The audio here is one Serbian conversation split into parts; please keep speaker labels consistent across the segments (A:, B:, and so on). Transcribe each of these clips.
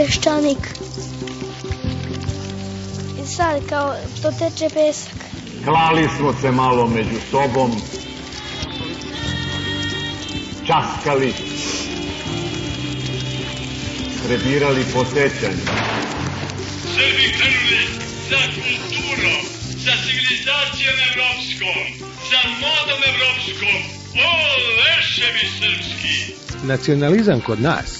A: peščanik. I sad kao to teče pesak.
B: Klali smo se malo među sobom, časkali, prebirali po sećanju.
C: Srbi krenuli za kulturom, sa civilizacijom evropskom, sa modom evropskom. O, leševi srpski!
D: Nacionalizam kod nas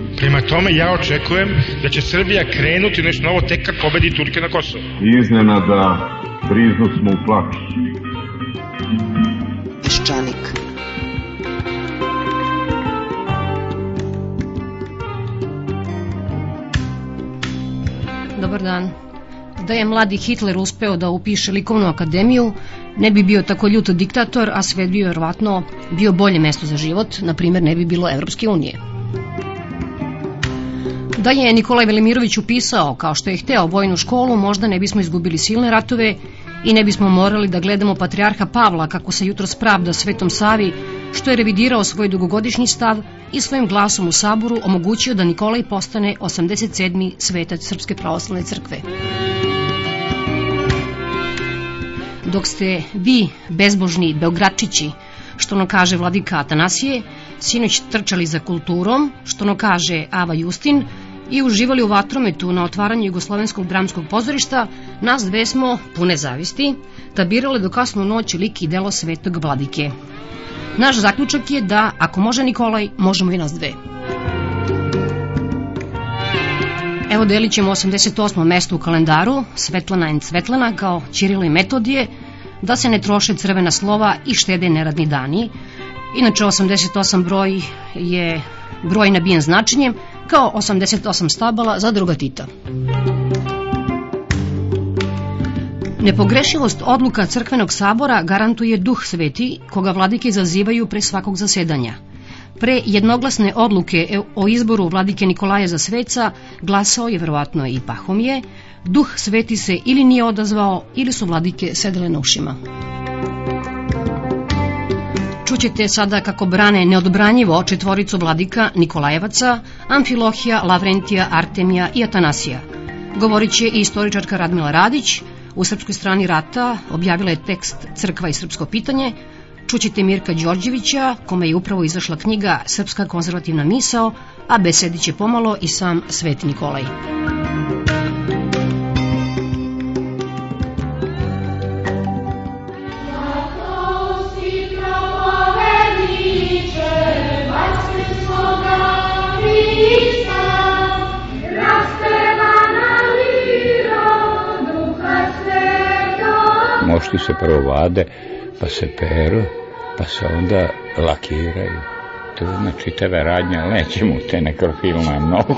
E: Prema tome, ja očekujem da će Srbija krenuti nešto novo tek kad pobedi Turke na Kosovo.
B: iznenada priznu smo u plaću.
A: Peščanik.
F: Dobar dan. Da je mladi Hitler uspeo da upiše likovnu akademiju, ne bi bio tako ljut diktator, a svet bi vjerovatno bio bolje mesto za život, na primjer ne bi bilo Evropske unije. Da je Nikolaj Velimirović upisao, kao što je hteo, vojnu školu, možda ne bismo izgubili silne ratove i ne bismo morali da gledamo patrijarha Pavla kako se jutro spravda Svetom Savi, što je revidirao svoj dugogodišnji stav i svojim glasom u saboru omogućio da Nikolaj postane 87. svetac Srpske pravoslavne crkve. Dok ste vi, bezbožni Beogradčići, što ono kaže vladika Atanasije, sinoć trčali za kulturom, što ono kaže Ava Justin, i uživali u vatrometu na otvaranju Jugoslovenskog dramskog pozorišta, nas dve smo, pune zavisti, tabirale do kasnu noć lik i delo svetog vladike. Naš zaključak je da, ako može Nikolaj, možemo i nas dve. Evo delit ćemo 88. mesto u kalendaru, Svetlana and Svetlana, kao Ćirilo i Metodije, da se ne troše crvena slova i štede neradni dani. Inače, 88 broj je broj nabijen značenjem, kao 88 stabala za druga Tita. Nepogrešivost odluka crkvenog sabora garantuje duh sveti, koga vladike zazivaju pre svakog zasedanja. Pre jednoglasne odluke o izboru vladike Nikolaja za sveca glasao je verovatno i Pahomije, duh sveti se ili nije odazvao ili su vladike sedele na ušima. Čućete sada kako brane neodbranjivo četvoricu vladika Nikolajevaca, Amfilohija, Lavrentija, Artemija i Atanasija. Govorit će i istoričarka Radmila Radić, u srpskoj strani rata objavila je tekst Crkva i srpsko pitanje, čućete Mirka Đorđevića, kome je upravo izašla knjiga Srpska konzervativna misao, a besedit će pomalo i sam Sveti Nikolaj.
G: Mošti se prvo vade, pa se peru, pa se onda lakiraju. To je jedna čitava radnja, ali nećemo te nekrofilma mnogo.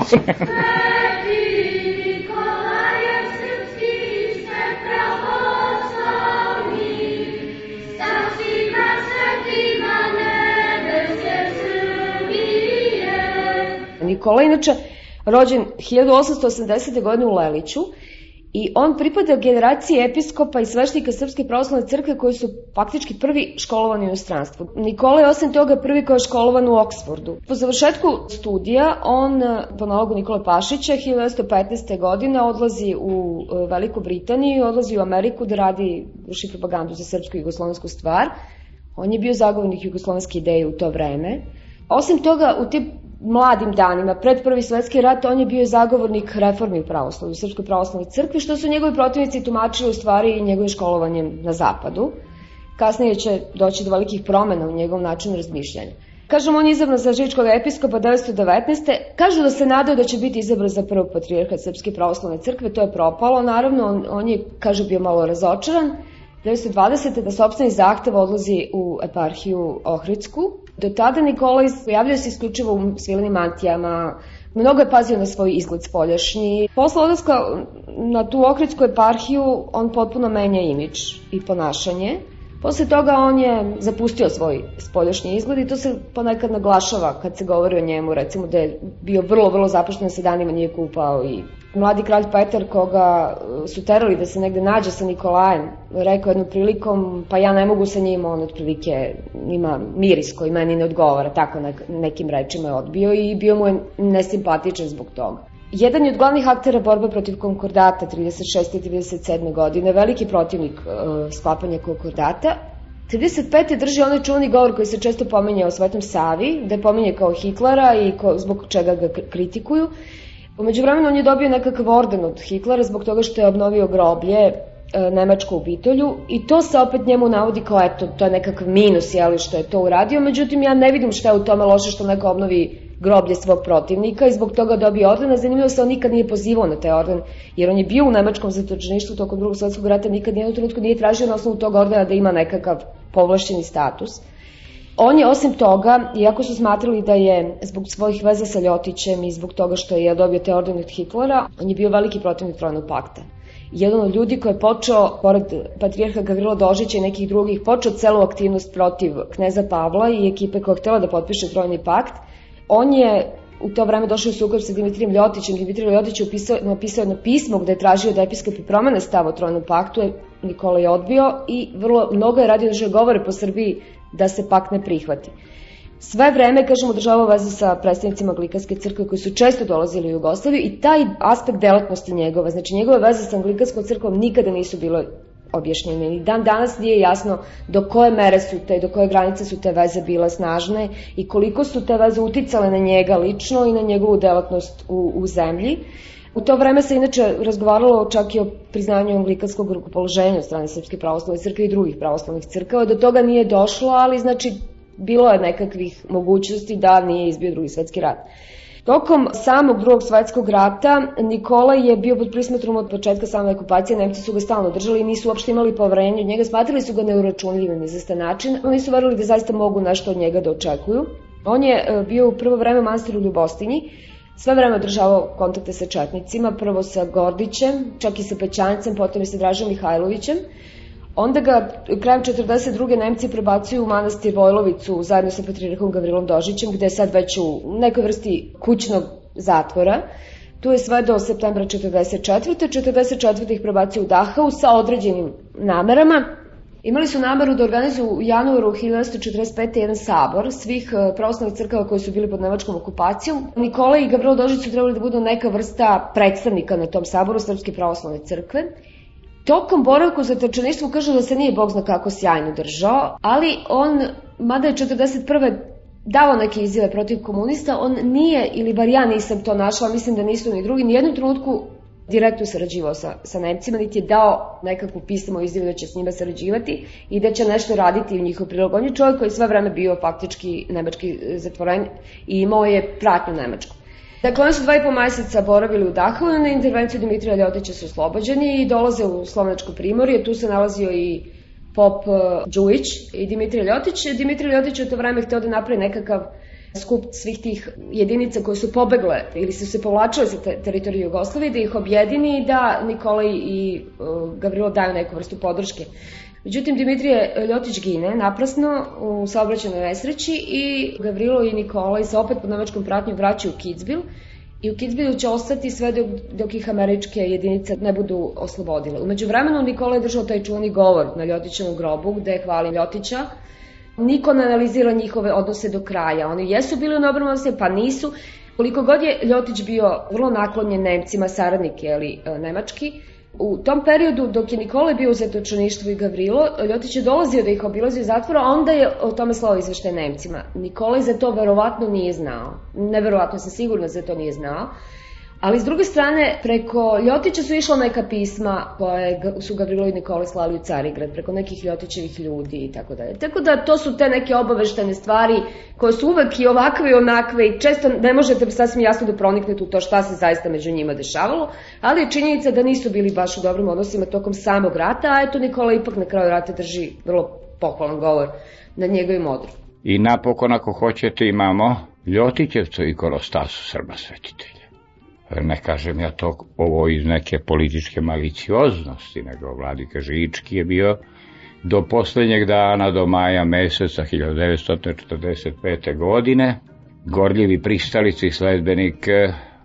H: Nikola inače rođen 1880. godine u Leliću I on pripada generaciji episkopa i svešnika Srpske pravoslavne crkve koji su faktički prvi školovani u inostranstvu. Nikola je osim toga prvi koji je školovan u Oksfordu. Po završetku studija on po nalogu Nikole Pašića 1915. godine odlazi u e, Veliku Britaniju, odlazi u Ameriku da radi, vrši propagandu za srpsku i jugoslovensku stvar. On je bio zagovornik jugoslovenske ideje u to vreme. Osim toga, u tim mladim danima, pred prvi svetski rat, on je bio zagovornik reformi u pravoslavlju, Srpskoj pravoslavnoj crkvi, što su njegovi protivnici tumačili u stvari njegovim školovanjem na zapadu. Kasnije će doći do velikih promena u njegovom načinu razmišljanja. Kažem, on je izabran za žičkog episkopa 1919. Kažu da se nadaju da će biti izabran za prvog patrijarha Srpske pravoslavne crkve, to je propalo, naravno, on, on je, kaže, bio malo razočaran. 1920. da sobstveni zahtev odlazi u eparhiju Ohridsku. Do tada Nikola pojavljaju se isključivo u svilenim mantijama, mnogo je pazio na svoj izgled spoljašnji. Posle odlaska na tu Ohridsku eparhiju on potpuno menja imidž i ponašanje. Posle toga on je zapustio svoj spoljašnji izgled i to se ponekad naglašava kad se govori o njemu, recimo da je bio vrlo, vrlo zapušten se danima nije kupao i mladi kralj Petar koga uh, su terali da se negde nađe sa Nikolajem, rekao jednom prilikom, pa ja ne mogu sa njim, on otprilike ima miris koji meni ne odgovara, tako nekim rečima je odbio i bio mu je nesimpatičan zbog toga. Jedan je od glavnih aktera borbe protiv konkordata 36. i 37. godine, veliki protivnik uh, sklapanja konkordata, 35. drži onaj čuvani govor koji se često pominje o Svetom Savi, da je pominje kao Hitlera i ko, zbog čega ga kritikuju. Umeđu vremenu on je dobio nekakav orden od Hitlera zbog toga što je obnovio groblje e, Nemačko u Bitolju i to se opet njemu navodi kao eto, to je nekakav minus, jeli, što je to uradio, međutim ja ne vidim šta je u tome loše što neko obnovi groblje svog protivnika i zbog toga dobio orden, a zanimljivo se on nikad nije pozivao na taj orden, jer on je bio u nemačkom zatočeništvu tokom drugog svetskog rata, nikad nijednog trenutku nije tražio na osnovu tog ordena da ima nekakav povlašćeni status. On je osim toga, iako su smatrali da je zbog svojih veza sa Ljotićem i zbog toga što je dobio te orden od Hitlera, on je bio veliki protivnik trojnog pakta. Jedan od ljudi koji je počeo, pored patrijarha Gavrila Dožića i nekih drugih, počeo celu aktivnost protiv kneza Pavla i ekipe koja htela da potpiše trojni pakt, on je u to vreme došao u sukob sa Dimitrijem Ljotićem. Dimitrij Ljotić je upisao, napisao jedno pismo gde je tražio da episkopi promene stav o trojnom paktu, Nikola je odbio i vrlo mnogo je radio da govore po Srbiji da se pak ne prihvati. Sve vreme, kažemo, održavao veze sa predstavnicima Anglikanske crkve koji su često dolazili u Jugoslaviju i taj aspekt delatnosti njegova, znači njegove veze sa Anglikanskom crkvom nikada nisu bilo objašnjene. Ni dan danas nije jasno do koje mere su te, do koje granice su te veze bile snažne i koliko su te veze uticale na njega lično i na njegovu delatnost u, u zemlji. U to vreme se inače razgovaralo čak i o priznanju anglikanskog rukopoloženja od strane Srpske pravoslavne crkve i drugih pravoslavnih crkava. Do toga nije došlo, ali znači bilo je nekakvih mogućnosti da nije izbio drugi svetski rat. Tokom samog drugog svetskog rata Nikola je bio pod prismatrom od početka same okupacije, Nemci su ga stalno držali i nisu uopšte imali poverenje od njega, smatrali su ga neuračunljivim izvestan način, oni su verili da zaista mogu nešto od njega da očekuju. On je e, bio u prvo vreme u manastiru Ljubostinji, Sve vreme održavao kontakte sa četnicima, prvo sa Gordićem, čak i sa Pećancem, potom i sa Dražom Mihajlovićem. Onda ga krajem 42. Nemci prebacuju u manastir Vojlovicu zajedno sa patrijarhom Gavrilom Dožićem, gde je sad već u nekoj vrsti kućnog zatvora. Tu je sve do septembra 44. 44. ih prebacuju u Dachau sa određenim namerama. Imali su nameru da organizuju u januaru 1945. jedan sabor svih e, pravoslavnih crkava koji su bili pod nemačkom okupacijom. Nikola i Gavrilo Dožić su trebali da budu neka vrsta predstavnika na tom saboru Srpske pravoslavne crkve. Tokom boravka u zatečeništvu kažu da se nije Bog zna kako sjajno držao, ali on, mada je 41 dao neke izjave protiv komunista, on nije, ili bar ja nisam to našla, mislim da nisu ni drugi, nijednu trenutku direktno sarađivao sa, sa Nemcima, niti je dao nekakvu pismo izjavu da će s njima sarađivati i da će nešto raditi u njihov prilog. On je čovjek koji sve vreme bio faktički nemački zatvoren i imao je pratnju nemačku. Dakle, oni su dva i po meseca boravili u Dahu, na intervenciju Dimitrija Ljotića su oslobođeni i dolaze u Slovenačko primorje, tu se nalazio i pop uh, Đujić i Dimitrij Ljotić. Dimitrij Ljotić u to vreme hteo da napravi nekakav skup svih tih jedinica koje su pobegle ili su se povlačile sa te, teritorije Jugoslavije, da ih objedini i da Nikolaj i uh, Gavrilo daju neku vrstu podrške. Međutim, Dimitrije Ljotić gine naprasno u saobraćenoj nesreći i Gavrilo i Nikolaj se opet pod nemačkom pratnjom vraćaju u Kitzbil i u Kitzbühelu će ostati sve dok, dok ih američke jedinice ne budu oslobodile. Umeđu vremenu Nikola je držao taj čuvani govor na Ljotićevom grobu gde hvali Ljotića. Niko ne analizira njihove odnose do kraja. Oni jesu bili u dobrom odnose, pa nisu. Koliko god je Ljotić bio vrlo naklonjen Nemcima, saradnik, jeli, e, nemački, U tom periodu, dok je Nikola bio u zatočeništvu i Gavrilo, Ljotić je dolazio da ih obilazi u zatvora, a onda je o tome slao izvešte Nemcima. Nikola za to verovatno nije znao. Neverovatno sam sigurna za to nije znao. Ali s druge strane, preko Ljotića su išla neka pisma koje su Gavrilo i Nikole slali u Carigrad, preko nekih Ljotićevih ljudi i tako dalje. Tako da to su te neke obaveštene stvari koje su uvek i ovakve i onakve i često ne možete sasvim jasno da proniknete u to šta se zaista među njima dešavalo, ali je činjenica da nisu bili baš u dobrim odnosima tokom samog rata, a eto Nikola ipak na kraju rata drži vrlo pohvalan govor na njegovim odru.
I: I napokon ako hoćete imamo Ljotićevcu i Korostasu Srba svetitelja ne kažem ja to ovo iz neke političke malicioznosti, nego Vladika Žički je bio do poslednjeg dana, do maja meseca 1945. godine, gorljivi pristalici sledbenik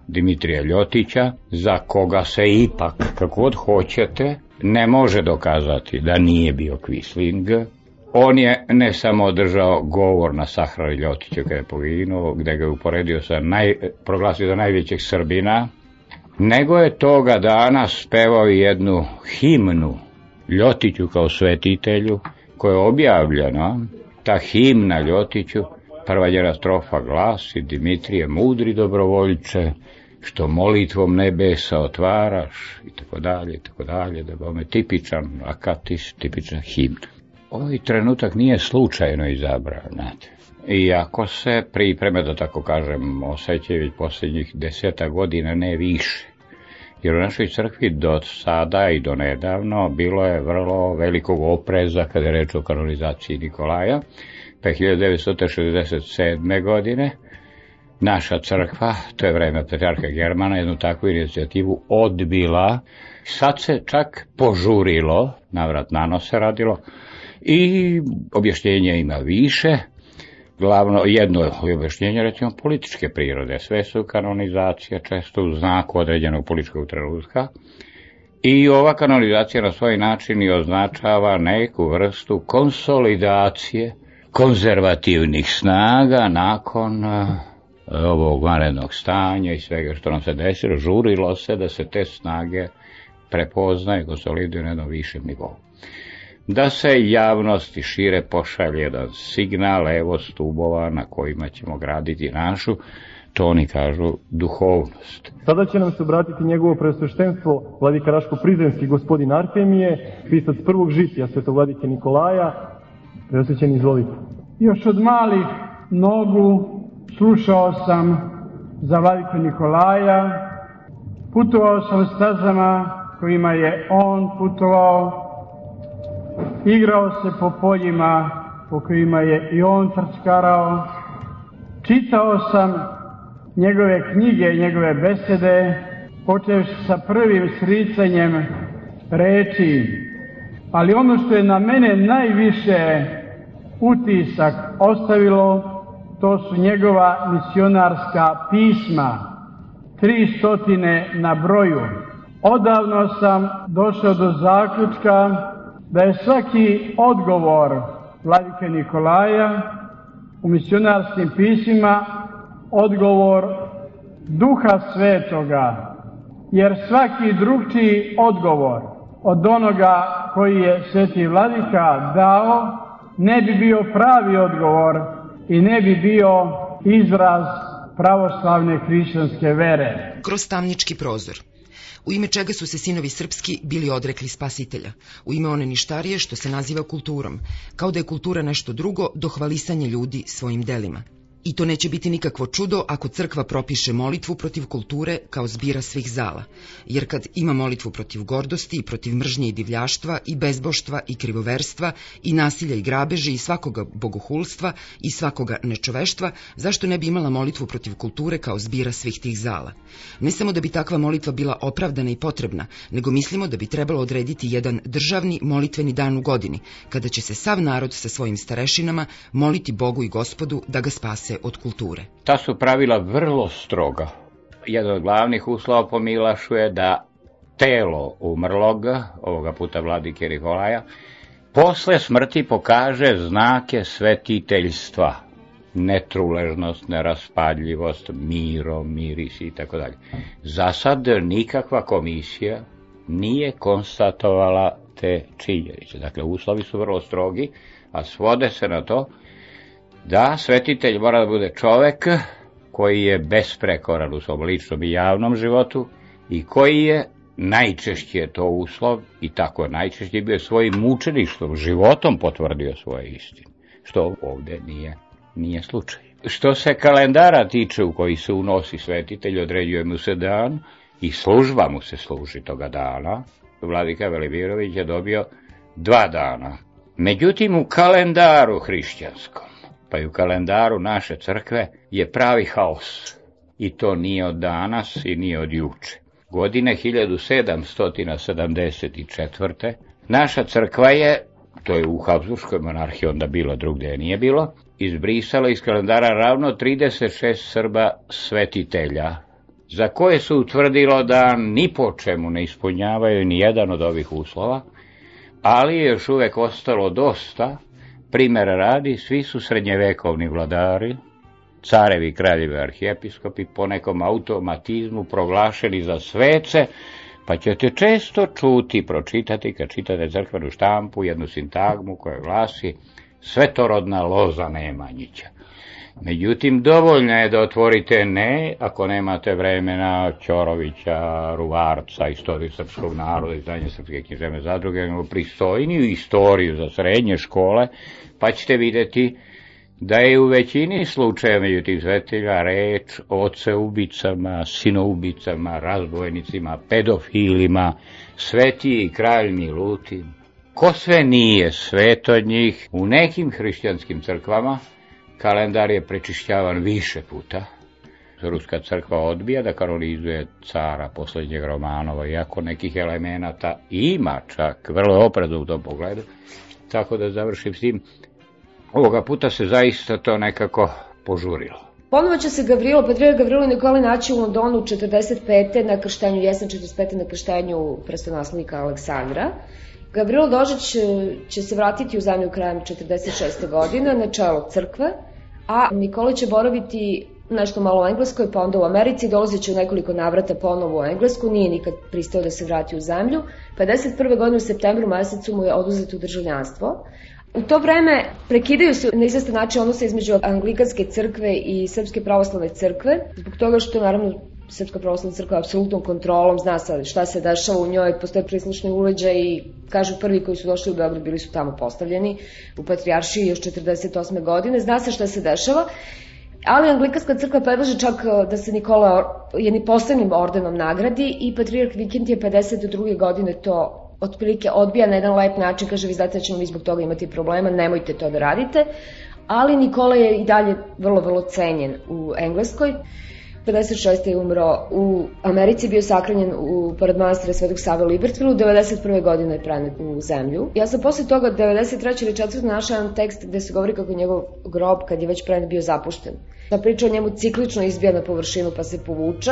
I: Dimitrija Ljotića, za koga se ipak, kako god hoćete, ne može dokazati da nije bio Quisling, On je ne samo održao govor na sahrani Ljotiću kada je poginuo, gde ga je uporedio sa naj, proglasio za najvećeg Srbina, nego je toga dana spevao jednu himnu Ljotiću kao svetitelju, koja je objavljena, ta himna Ljotiću, prva njena strofa glasi Dimitrije, mudri dobrovoljče, što molitvom nebesa otvaraš, i tako dalje, i tako dalje, da bome tipičan akatis, tipična himna ovaj trenutak nije slučajno izabran, znate. Iako se pripreme, da tako kažem, osjećaju već poslednjih deseta godina, ne više. Jer u našoj crkvi do sada i do nedavno bilo je vrlo velikog opreza kada je reč o kanonizaciji Nikolaja, pa 1967. godine naša crkva, to je vreme Petrarka Germana, jednu takvu inicijativu odbila. Sad se čak požurilo, navrat nano se radilo, i objašnjenja ima više, glavno jedno je objašnjenje recimo političke prirode, sve su kanonizacija često u znaku određenog političkog trenutka. I ova kanonizacija na svoj način i označava neku vrstu konsolidacije konzervativnih snaga nakon e, ovog vanrednog stanja i svega što nam se desilo, žurilo se da se te snage prepoznaju, konsoliduju na jednom višem nivou da se javnosti šire pošalje jedan signal, evo stubova na kojima ćemo graditi našu, to oni kažu duhovnost.
J: Sada će nam se obratiti njegovo presveštenstvo vladika Raško-Prizrenski gospodin Artemije, pisac prvog žitija svetog vladike Nikolaja, preosjećen izvolite.
K: Još od malih nogu slušao sam za vladiku Nikolaja, putovao sam stazama kojima je on putovao, igrao se po poljima po kojima je i on trčkarao, čitao sam njegove knjige, njegove besede, počeš sa prvim sricanjem reči, ali ono što je na mene najviše utisak ostavilo, to su njegova misionarska pisma, tri stotine na broju. Odavno sam došao do zaključka da je svaki odgovor vladike Nikolaja u misionarskim pisima odgovor duha svetoga, jer svaki drugčiji odgovor od onoga koji je sveti vladika dao ne bi bio pravi odgovor i ne bi bio izraz pravoslavne hrišćanske vere.
L: Kroz tamnički prozor u ime čega su se sinovi srpski bili odrekli spasitelja, u ime one ništarije što se naziva kulturom, kao da je kultura nešto drugo do hvalisanja ljudi svojim delima. I to neće biti nikakvo čudo ako crkva propiše molitvu protiv kulture kao zbira svih zala, jer kad ima molitvu protiv gordosti i protiv mržnje i divljaštva i bezboštva i krivoverstva i nasilja i grabeži i svakoga bogohulstva i svakoga nečoveštva, zašto ne bi imala molitvu protiv kulture kao zbira svih tih zala? Ne samo da bi takva molitva bila opravdana i potrebna, nego mislimo da bi trebalo odrediti jedan državni molitveni dan u godini, kada će se sav narod sa svojim starešinama moliti Bogu i gospodu da ga spase od kulture.
I: Ta su pravila vrlo stroga jedan od glavnih uslova po Milašu je da telo umrlog, ovoga puta vladike Nikolaja, posle smrti pokaže znake svetiteljstva, netruležnost, neraspadljivost, miro, miris i tako dalje. Za sad nikakva komisija nije konstatovala te činjenice. Dakle, uslovi su vrlo strogi, a svode se na to da svetitelj mora da bude čovek koji je besprekoran u svom ličnom i javnom životu i koji je najčešće to uslov i tako najčešće bio svojim mučeništvom, životom potvrdio svoje istine, što ovde nije, nije slučaj. Što se kalendara tiče u koji se unosi svetitelj, određuje mu se dan i služba mu se služi toga dana. Vladika Velibirović je dobio dva dana. Međutim, u kalendaru hrišćanskom, pa i u kalendaru naše crkve, je pravi haos. I to nije od danas i nije od juče. Godine 1774. naša crkva je, to je u Habsburgskoj monarhiji onda bilo, drugde nije bilo, izbrisala iz kalendara ravno 36 Srba svetitelja, za koje su utvrdilo da ni po čemu ne ispunjavaju ni jedan od ovih uslova, ali je još uvek ostalo dosta, primjera radi, svi su srednjevekovni vladari, carevi, kraljevi, arhijepiskopi, po nekom automatizmu proglašeni za svece, pa ćete često čuti, pročitati, kad čitate crkvenu štampu, jednu sintagmu koja glasi svetorodna loza Nemanjića. Međutim, dovoljno je da otvorite ne, ako nemate vremena Ćorovića, Ruvarca, istoriju srpskog naroda, izdanje srpske književne zadruge, nego pristojniju istoriju za srednje škole, pa ćete videti da je u većini slučaja među tim svetelja reč o oceubicama, sinoubicama, razbojnicima, pedofilima, sveti i kralj Milutin. Ko sve nije svet od njih, u nekim hrišćanskim crkvama kalendar je prečišćavan više puta. Ruska crkva odbija da kanonizuje cara poslednjeg Romanova, iako nekih elemenata ima čak, vrlo opredu u tom pogledu. Tako da završim s tim, ovoga puta se zaista to nekako požurilo.
H: Ponovo će se Gavrilo, Patriarh Gavrilo Nikoli naći u Londonu 45. na krštenju, jesen 45. na krštenju prestonaslednika Aleksandra. Gavrilo Dožić e, će se vratiti u zemlju krajem 46. godine na čelo crkve, a Nikola će boraviti nešto malo u Engleskoj, pa onda u Americi, dolazit će u nekoliko navrata ponovo u Englesku, nije nikad pristao da se vrati u zemlju. 51. godine u septembru mesecu mu je oduzeto državljanstvo, U to vreme prekidaju se na izvestan način odnose između anglikanske crkve i srpske pravoslavne crkve, zbog toga što naravno Srpska pravoslavna crkva apsolutnom kontrolom, zna se šta se dešava u njoj, postoje prislušni uleđaj i kažu prvi koji su došli u Beograd bili su tamo postavljeni u Patrijaršiji još 48. godine, zna se šta se dešava, ali Anglikanska crkva predlaže čak e, da se Nikola jedni posebnim ordenom nagradi i Patrijarh Vikent je 52. godine to otprilike odbija na jedan lep način, kaže vi znate da ćemo vi zbog toga imati problema, nemojte to da radite, ali Nikola je i dalje vrlo, vrlo cenjen u Engleskoj. 56. je umro u Americi, bio sakranjen u, pored manastira Svetog Save u Libertvilu, 91. godine je pranet u zemlju. Ja sam posle toga, 93. ili 4. našao jedan tekst gde se govori kako njegov grob, kad je već pranet, bio zapušten. Ta priča o njemu ciklično izbija na površinu pa se povuče,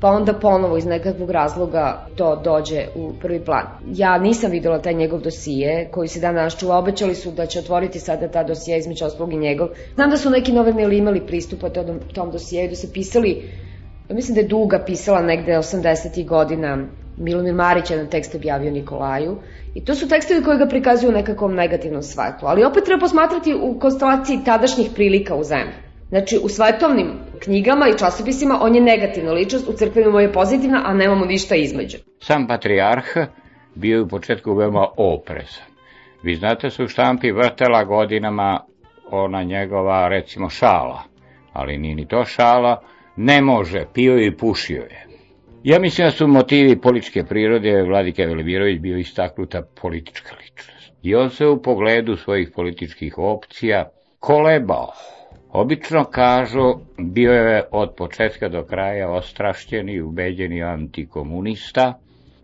H: pa onda ponovo iz nekakvog razloga to dođe u prvi plan. Ja nisam videla taj njegov dosije koji se danas čuva, obećali su da će otvoriti sada ta dosije između ostalog i njegov. Znam da su neki novinari imali pristupa tom, tom dosijeju, da se pisali, mislim da je Duga pisala negde 80. godina, Milomir Marić jedan tekst objavio Nikolaju, I to su tekstovi koji ga prikazuju u nekakvom negativnom svetlu. Ali opet treba posmatrati u konstelaciji tadašnjih prilika u zemlji. Znači, u svetovnim knjigama i časopisima on je negativna ličnost, u crkvenima je pozitivna, a nemamo ništa između.
I: Sam patrijarh bio je u početku veoma oprezan. Vi znate su štampi vrtela godinama ona njegova, recimo, šala, ali nije ni to šala, ne može, pio i pušio je. Ja mislim da su motivi političke prirode Vladike Velibirović bio istaknuta politička ličnost. I on se u pogledu svojih političkih opcija kolebao Obično kažu, bio je od početka do kraja ostrašćeni i ubeđeni antikomunista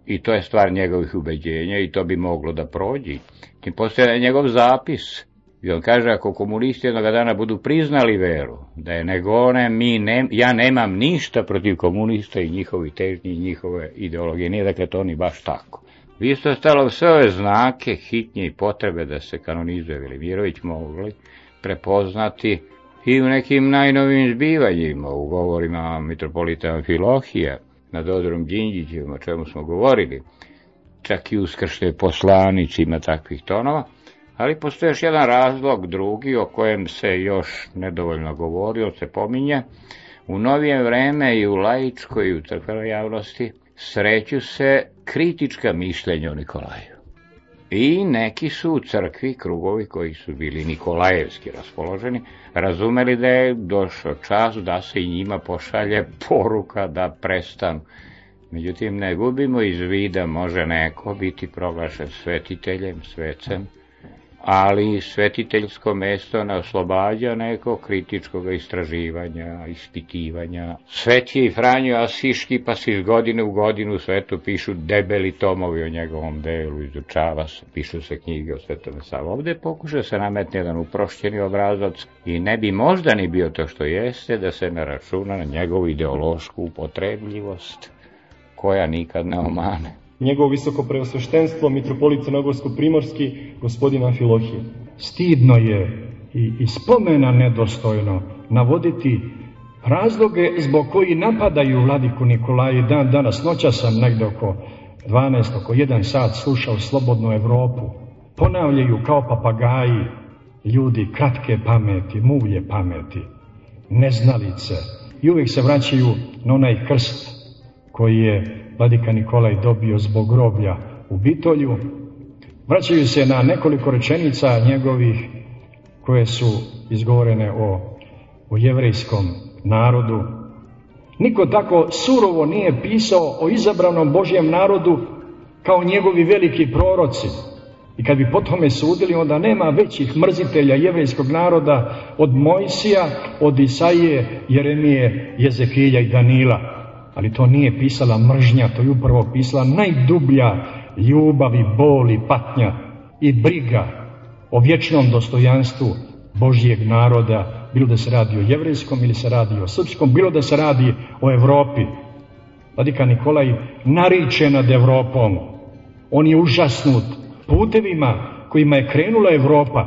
I: i to je stvar njegovih ubeđenja i to bi moglo da prođi. Tim postoje njegov zapis I on kaže, ako komunisti jednog dana budu priznali veru, da je negone, mi ne, ja nemam ništa protiv komunista i njihovi težnji i njihove ideologije. Nije dakle to ni baš tako. Vi isto stalo sve ove znake hitnje i potrebe da se kanonizuje Velimirović mogli prepoznati i u nekim najnovim zbivanjima, u govorima mitropolita Amfilohija, nad Odorom Đinđićem, o čemu smo govorili, čak i uskršte poslanicima takvih tonova, ali postoje još jedan razlog drugi o kojem se još nedovoljno govori, on se pominje, u novije vreme i u laičkoj i u crkvenoj javnosti sreću se kritička mišljenja o Nikolaju. I neki su u crkvi, krugovi koji su bili Nikolajevski raspoloženi, razumeli da je došao čas da se i njima pošalje poruka da prestanu. Međutim, ne gubimo iz vida, može neko biti proglašen svetiteljem, svecem, ali svetiteljsko mesto ne oslobađa nekog kritičkog istraživanja, ispitivanja. Sveti Franjo Asiški, pa se iz godine u godinu svetu pišu debeli tomovi o njegovom delu, izučava se, pišu se knjige o Svetome Savu. Ovde pokuša se nametni jedan uprošćeni obrazac i ne bi možda ni bio to što jeste da se ne računa na njegovu ideološku upotrebljivost, koja nikad ne omane
J: njegovo visoko preosveštenstvo, mitropolit Crnogorsko-Primorski, gospodina Amfilohije.
M: Stidno je i, i spomena nedostojno navoditi razloge zbog koji napadaju vladiku Nikolaje dan danas. Noća sam negde oko 12, oko 1 sat slušao Slobodnu Evropu. Ponavljaju kao papagaji ljudi kratke pameti, muvlje pameti, neznalice. I uvijek se vraćaju na onaj krst koji je vladika Nikolaj dobio zbog groblja u Bitolju. Vraćaju se na nekoliko rečenica njegovih koje su izgovorene o, o jevrejskom narodu. Niko tako surovo nije pisao o izabranom Božjem narodu kao njegovi veliki proroci. I kad bi po tome sudili, onda nema većih mrzitelja jevrejskog naroda od Mojsija, od Isaije, Jeremije, Jezekilja i Danila ali to nije pisala mržnja, to je upravo pisala najdublja ljubav i bol i patnja i briga o vječnom dostojanstvu Božijeg naroda, bilo da se radi o jevrejskom ili se radi o srpskom, bilo da se radi o Evropi. Vladika Nikolaj nariče nad Evropom. On je užasnut putevima kojima je krenula Evropa.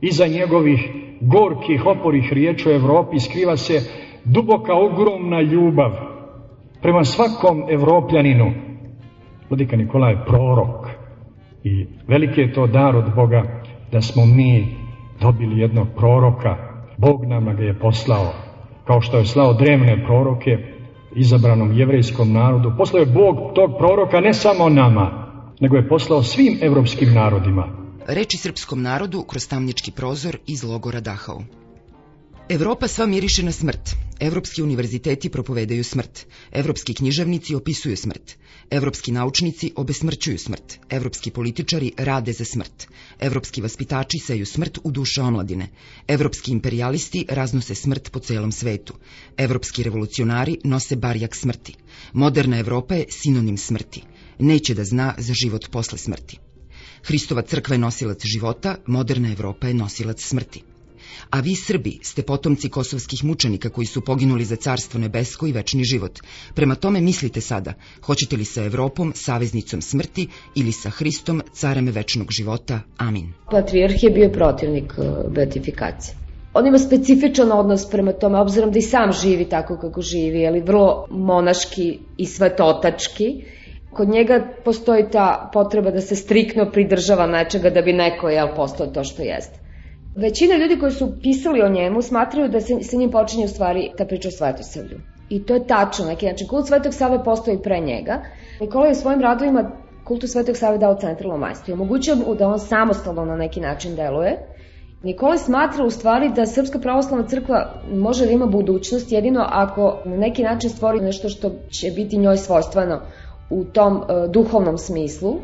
M: Iza njegovih gorkih, oporih riječi o Evropi skriva se duboka, ogromna ljubav prema svakom evropljaninu. Vladika Nikola je prorok i veliki je to dar od Boga da smo mi dobili jednog proroka. Bog nama ga je poslao, kao što je slao drevne proroke izabranom jevrejskom narodu. Poslao je Bog tog proroka ne samo nama, nego je poslao svim evropskim narodima.
L: Reči srpskom narodu kroz tamnički prozor iz logora Dachau. Evropa sva miriše na smrt. Evropski univerziteti propovedaju smrt. Evropski književnici opisuju smrt. Evropski naučnici obesmrćuju smrt. Evropski političari rade za smrt. Evropski vaspitači seju smrt u duše omladine. Evropski imperialisti raznose smrt po celom svetu. Evropski revolucionari nose barjak smrti. Moderna Evropa je sinonim smrti. Neće da zna za život posle smrti. Hristova crkva je nosilac života, moderna Evropa je nosilac smrti a vi Srbi ste potomci kosovskih mučenika koji su poginuli za carstvo nebesko i večni život. Prema tome mislite sada, hoćete li sa Evropom, saveznicom smrti ili sa Hristom, carem večnog života? Amin.
H: Patrijarh je bio protivnik e, beatifikacije. On ima specifičan odnos prema tome, obzirom da i sam živi tako kako živi, ali vrlo monaški i svetotački. Kod njega postoji ta potreba da se strikno pridržava nečega da bi neko jel, postao to što jeste. Većina ljudi koji su pisali o njemu smatraju da se sa njim počinje u stvari ta priča o svetosavlju. I to je tačno, neki način. Kult Svetog Save postoji pre njega. Nikola je u svojim radovima kultu Svetog Save dao centralno majstvo i omogućio mu da on samostalno na neki način deluje. Nikola smatra u stvari da Srpska pravoslavna crkva može da ima budućnost jedino ako na neki način stvori nešto što će biti njoj svojstveno u tom uh, duhovnom smislu.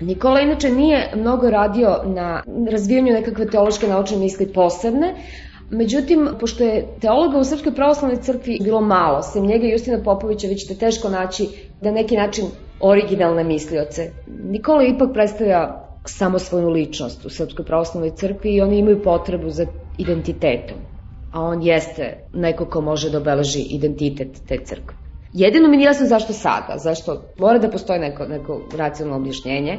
H: Nikola inače nije mnogo radio na razvijanju nekakve teološke naučne misli posebne, Međutim, pošto je teologa u Srpskoj pravoslavnoj crkvi bilo malo, sem njega i Justina Popovića vi ćete teško naći da neki način originalne mislioce. Nikola ipak predstavlja samosvojnu ličnost u Srpskoj pravoslavnoj crkvi i oni imaju potrebu za identitetom. A on jeste neko ko može da obeleži identitet te crkve. Jedino mi nije jasno zašto sada, zašto mora da postoji neko, neko racionalno objašnjenje.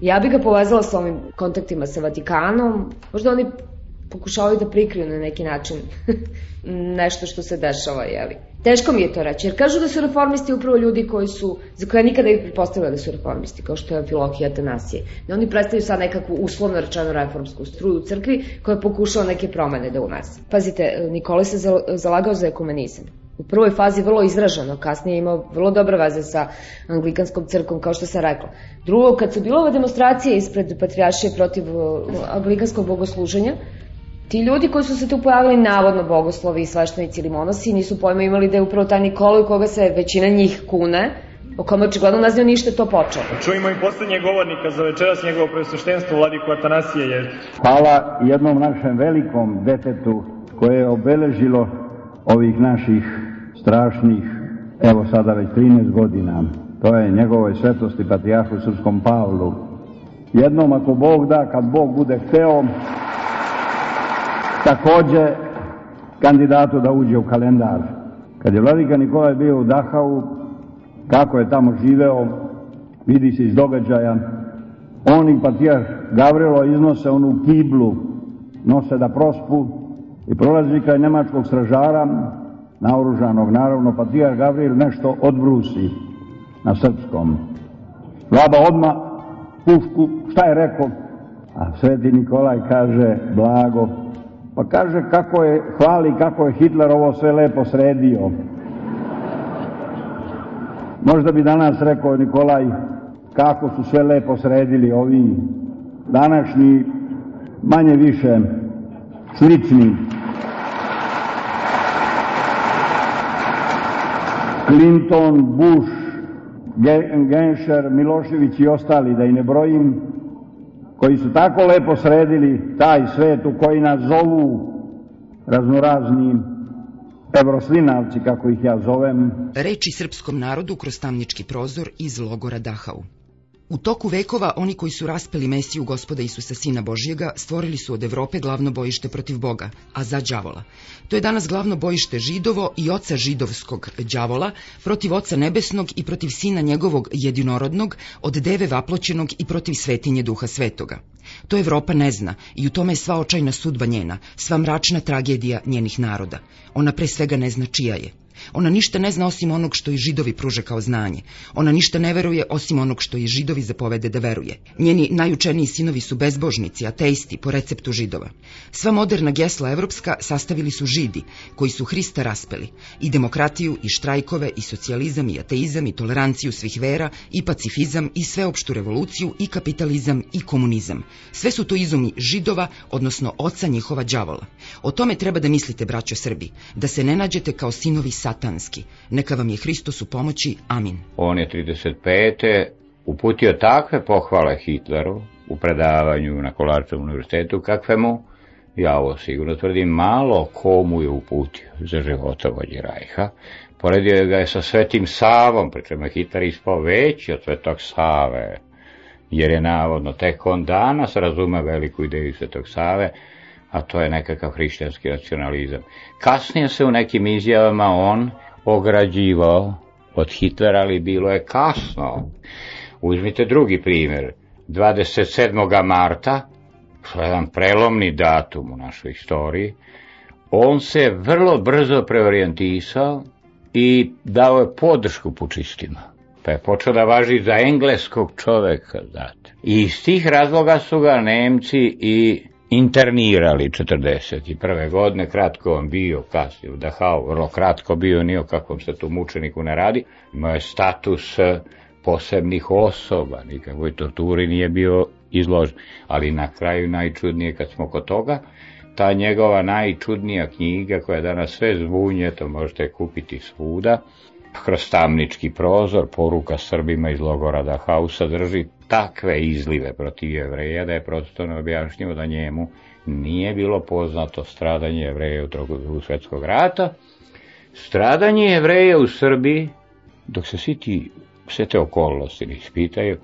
H: Ja bih ga povezala sa ovim kontaktima sa Vatikanom, možda oni pokušavaju da prikriju na neki način nešto što se dešava, jeli. Teško mi je to reći, jer kažu da su reformisti upravo ljudi koji su, za koje nikada ih pretpostavila da su reformisti, kao što je Filohija Atanasije. Da oni predstavljaju sad nekakvu uslovno rečeno reformsku struju u crkvi koja je pokušala neke promene da unese. Pazite, Nikolaj se zalagao za ekumenizam. U prvoj fazi vrlo izraženo, kasnije imao vrlo dobre veze sa anglikanskom crkom, kao što sam rekla. Drugo, kad su bilo ove demonstracije ispred patrijašije protiv anglikanskog bogosluženja, Ti ljudi koji su se tu pojavili, navodno bogoslovi i sveštenici ili monosi, nisu pojma imali da je upravo taj Nikolaj koga se većina njih kune, o kome očigledno ne znaju ništa to počeo.
J: Čujemo i poslednje govornika za večeras njegovo presveštenstvo, Vladiku Atanasije. Je...
N: Hvala jednom našem velikom detetu koje je obeležilo ovih naših strašnih, evo sada već 13 godina. To je njegovoj svetosti Patrijahu Srpskom Pavlu. Jednom ako Bog da, kad Bog bude hteo, takođe kandidatu da uđe u kalendar. Kad je vladika Nikolaj bio u Dahau, kako je tamo živeo, vidi se iz događaja, on i patijah Gavrilo iznose onu kiblu, nose da prospu i prolazi kraj nemačkog stražara, naoružanog naravno, patijah Gavril nešto odbrusi na srpskom. Vlada odma pušku, šta je rekao? A sveti Nikolaj kaže, blago, Pa kaže kako je, hvali kako je Hitler ovo sve lepo sredio. Možda bi danas rekao Nikolaj kako su sve lepo sredili ovi današnji manje više slični Clinton, Bush, Genscher, Milošević i ostali, da i ne brojim, koji su tako lepo sredili taj svet u koji nas zovu raznorazni evroslinavci, kako ih ja zovem.
L: Reči srpskom narodu kroz tamnički prozor iz logora Dahau. U toku vekova oni koji su raspeli Mesiju gospoda Isusa Sina Božjega stvorili su od Evrope glavno bojište protiv Boga, a za đavola. To je danas glavno bojište židovo i oca židovskog đavola protiv oca nebesnog i protiv sina njegovog jedinorodnog, od deve vaploćenog i protiv svetinje duha svetoga. To Evropa ne zna i u tome je sva očajna sudba njena, sva mračna tragedija njenih naroda. Ona pre svega ne zna čija je. Ona ništa ne zna osim onog što i židovi pruže kao znanje. Ona ništa ne veruje osim onog što i židovi zapovede da veruje. Njeni najučeniji sinovi su bezbožnici, ateisti, po receptu židova. Sva moderna gesla evropska sastavili su židi, koji su Hrista raspeli. I demokratiju, i štrajkove, i socijalizam, i ateizam, i toleranciju svih vera, i pacifizam, i sveopštu revoluciju, i kapitalizam, i komunizam. Sve su to izumi židova, odnosno oca njihova đavola. O tome treba da mislite, braćo Srbi, da se ne nađete kao sinovi satanski. Neka vam je Hristos u pomoći. Amin.
I: On je 35. uputio takve pohvale Hitleru u predavanju na Kolarčevom univerzitetu kakve mu, ja ovo sigurno tvrdim, malo komu je uputio za životovodje Rajha. Poredio ga je sa Svetim Savom, pričemu je Hitler ispao veći od Svetog Save, jer je navodno tek on danas razume veliku ideju Svetog Save, a to je nekakav hrišćanski racionalizam. Kasnije se u nekim izjavama on ograđivao od Hitlera, ali bilo je kasno. Uzmite drugi primjer. 27. marta, što je jedan prelomni datum u našoj istoriji, on se vrlo brzo preorijentisao i dao je podršku pučistima. Pa je počeo da važi za engleskog čoveka, znate. I iz tih razloga su ga Nemci i internirali 41. godine, kratko on bio kasnije u Dachau, vrlo kratko bio, ni o kakvom se tu mučeniku ne radi, imao je status e, posebnih osoba, nikakvoj torturi nije bio izložen, ali na kraju najčudnije kad smo kod toga, ta njegova najčudnija knjiga koja danas sve zvunje, to možete kupiti svuda, kroz tamnički prozor, poruka Srbima iz logora Dachau sadrži takve izlive protiv jevreja da je prosto objašnjivo da njemu nije bilo poznato stradanje jevreja u drugog svetskog rata. Stradanje jevreja u Srbiji, dok se svi ti, sve te okolnosti ne ispitaju,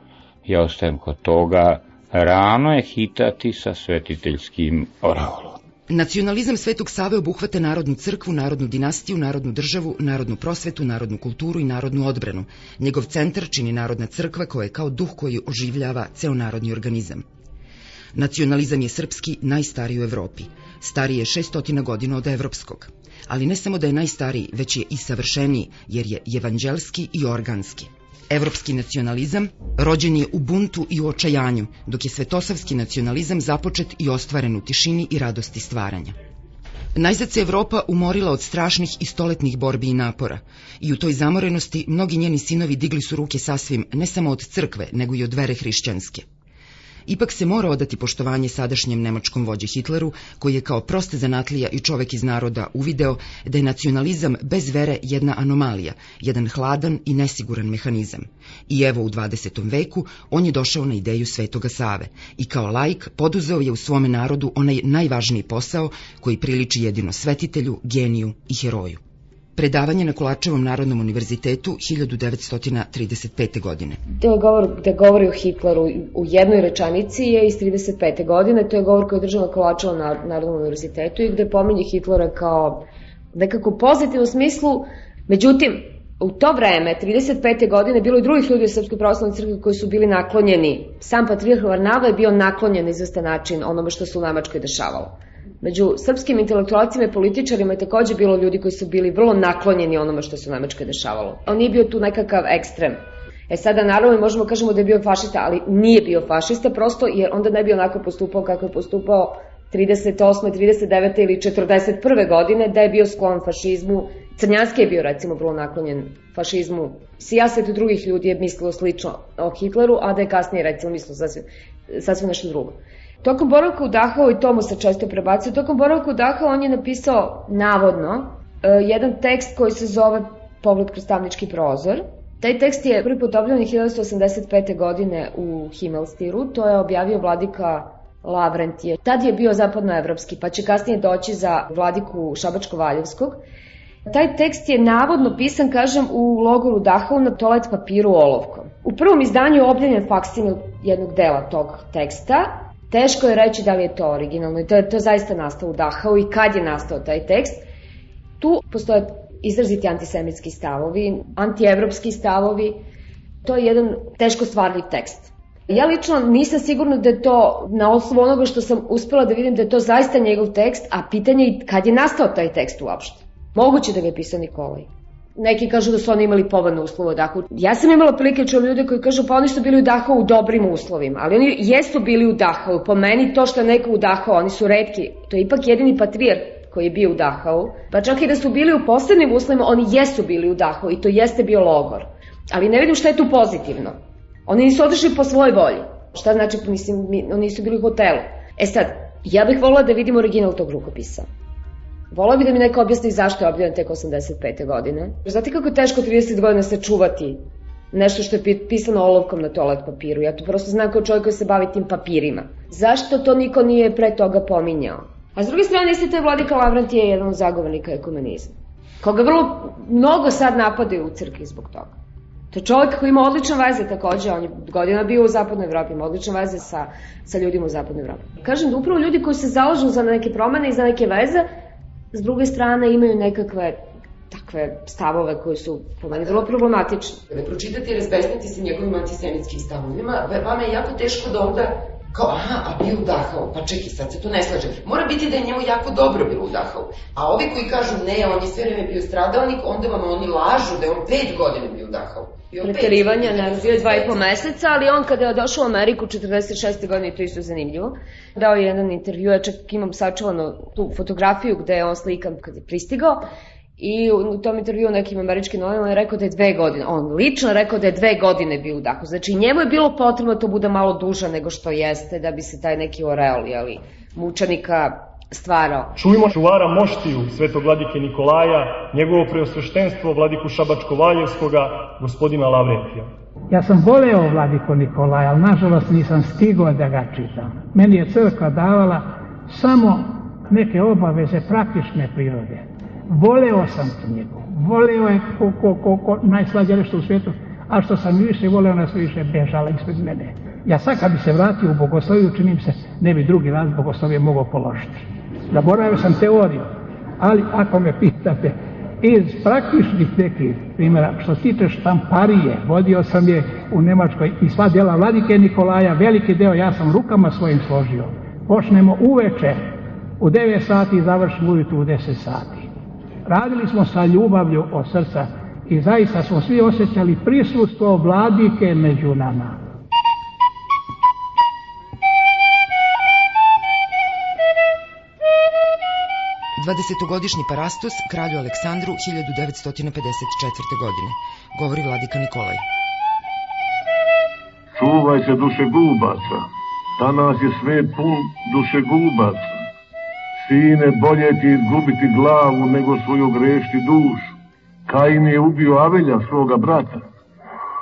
I: ja ostajem kod toga rano je hitati sa svetiteljskim oraolom.
L: Nacionalizam Svetog Save obuhvata narodnu crkvu, narodnu dinastiju, narodnu državu, narodnu prosvetu, narodnu kulturu i narodnu odbranu. Njegov centar čini narodna crkva koja je kao duh koji oživljava ceo narodni organizam. Nacionalizam je srpski najstariji u Evropi. Stariji je 600 godina od evropskog. Ali ne samo da je najstariji, već je i savršeniji, jer je evanđelski i organski. Evropski nacionalizam rođen je u buntu i u očajanju, dok je svetosavski nacionalizam započet i ostvaren u tišini i radosti stvaranja. Najzad se Evropa umorila od strašnih i stoletnih borbi i napora i u toj zamorenosti mnogi njeni sinovi digli su ruke sasvim ne samo od crkve, nego i od vere hrišćanske. Ipak se mora odati poštovanje sadašnjem nemačkom vođi Hitleru, koji je kao proste zanatlija i čovek iz naroda uvideo da je nacionalizam bez vere jedna anomalija, jedan hladan i nesiguran mehanizam. I evo u 20. veku on je došao na ideju Svetoga Save i kao laik poduzeo je u svome narodu onaj najvažniji posao koji priliči jedino svetitelju, geniju i heroju predavanje na Kulačevom narodnom univerzitetu 1935. godine.
H: To je govor gde govori o Hitleru u jednoj rečanici je iz 35. godine, to je govor koji je držao na Kulačevom narodnom univerzitetu i gde pominje Hitlera kao nekako pozitivnom smislu, međutim, u to vreme, 35. godine, bilo i drugih ljudi u Srpskoj pravoslavnoj crkvi koji su bili naklonjeni. Sam patrijarh Varnava je bio naklonjen izvestan način onome što se u Nemačkoj dešavalo. Među srpskim intelektualcima i političarima je takođe bilo ljudi koji su bili vrlo naklonjeni onome što se u Nemačkoj dešavalo. On nije bio tu nekakav ekstrem. E sada naravno možemo kažemo da je bio fašista, ali nije bio fašista prosto jer onda ne bi onako postupao kako je postupao 38. 39. ili 41. godine da je bio sklon fašizmu. Crnjanski je bio recimo vrlo naklonjen fašizmu. Sijaset drugih ljudi je mislilo slično o Hitleru, a da je kasnije recimo mislilo sasvim, sasvim nešto drugo. Tokom boravka u Dachau, i to mu se često prebacio, tokom boravka u Dachau on je napisao navodno e, jedan tekst koji se zove Pogled kroz tamnički prozor. Taj tekst je prvi put objavljen 1985. godine u Himmelstiru, to je objavio vladika Lavrentije. Tad je bio zapadnoevropski, pa će kasnije doći za vladiku Šabačko-Valjevskog. Taj tekst je navodno pisan, kažem, u logoru Dachau na toalet papiru olovkom. U prvom izdanju je objavljen faksimil jednog dela tog teksta, Teško je reći da li je to originalno i to je to zaista nastao u Dachau i kad je nastao taj tekst. Tu postoje izraziti antisemitski stavovi, antievropski stavovi. To je jedan teško stvarljiv tekst. Ja lično nisam sigurna da je to, na osnovu onoga što sam uspela da vidim da je to zaista njegov tekst, a pitanje je kad je nastao taj tekst uopšte. Moguće da ga je pisao Nikolaj neki kažu da su oni imali povoljne uslove u Dahu. Ja sam imala prilike čujem ljude koji kažu pa oni su bili u Dahu u dobrim uslovima, ali oni jesu bili u Dahu. Po meni to što je neko u Dahu, oni su redki. To je ipak jedini patrijar koji je bio u Dachau, pa čak i da su bili u posebnim uslovima, oni jesu bili u Dachau i to jeste bio logor. Ali ne vidim šta je tu pozitivno. Oni nisu otišli po svojoj volji. Šta znači, mislim, oni nisu bili u hotelu. E sad, ja bih volila da vidim original tog rukopisa. Volao bi da mi neko objasni zašto je objavljen tek 85. godine. Znate kako je teško 30 godina se čuvati nešto što je pisano olovkom na toalet papiru. Ja to prosto znam kao čovjek koji se bavi tim papirima. Zašto to niko nije pre toga pominjao? A s druge strane, isti taj vladika Lavrant je jedan od zagovornika ekumenizma. Koga vrlo mnogo sad napadaju u crkvi zbog toga. To je čovjek koji ima odlične veze takođe, on je godina bio u zapadnoj Evropi, ima odlične veze sa, sa ljudima u zapadnoj Evropi. Kažem da upravo ljudi koji se zalažu za neke promene i za neke veze, s druge strane imaju nekakve takve stavove koji su po meni vrlo problematični.
L: Da pročitati i razbesniti se njegovim antisemitskim stavovima, vama je jako teško da onda kao, aha, a bio u Dachau, pa čekaj, sad se to ne slaže. Mora biti da je njemu jako dobro bilo u Dachau. A ovi koji kažu ne, on je sve vreme bio stradalnik, onda vam oni lažu da je on pet godina bio u Dachau.
H: Preterivanja, ne, bio je dva i po meseca, ali on kada je došao u Ameriku 46. godine, to isto zanimljivo, dao je jedan intervju, ja čak imam sačuvano tu fotografiju gde je on slikan kad je pristigao, I u tom intervju nekim američkim novinama je rekao da je dve godine. On lično rekao da je dve godine bio u dahu. Znači njemu je bilo potrebno da to bude malo duže nego što jeste da bi se taj neki oreol, jeli, mučenika stvarao.
J: Čujmo čuvara moštiju svetog vladike Nikolaja, njegovo preosveštenstvo vladiku Šabačko-Valjevskoga, gospodina Lavrentija.
O: Ja sam voleo vladiko Nikolaja, ali nažalost nisam stigao da ga čitam. Meni je crkva davala samo neke obaveze praktične prirode. Voleo sam knjigu, voleo je ko, ko, ko, ko najslađe nešto u svijetu, a što sam više voleo, ona su više bežala ispred mene. Ja sad kad bi se vratio u bogosloviju, činim se, ne bi drugi raz bogoslovije mogao položiti. Zaboravio sam teoriju, ali ako me pitate, iz praktičnih nekih primjera, što se tiče štamparije, vodio sam je u Nemačkoj i sva djela Vladike Nikolaja, veliki deo ja sam rukama svojim složio. Počnemo uveče u 9 sati i završimo ujutru u 10 sati. Radili smo sa ljubavlju od srca i zaista smo svi osjećali prisustvo vladike među nama.
L: 20-godišnji parastos kralju Aleksandru 1954. godine. Govori vladika Nikolaj.
B: Čuvaj se duše gubaca. Danas je svet pun duše gubaca. Sine, bolje ti izgubiti glavu nego svoju grešti dušu. Kain je ubio Avelja, svoga brata.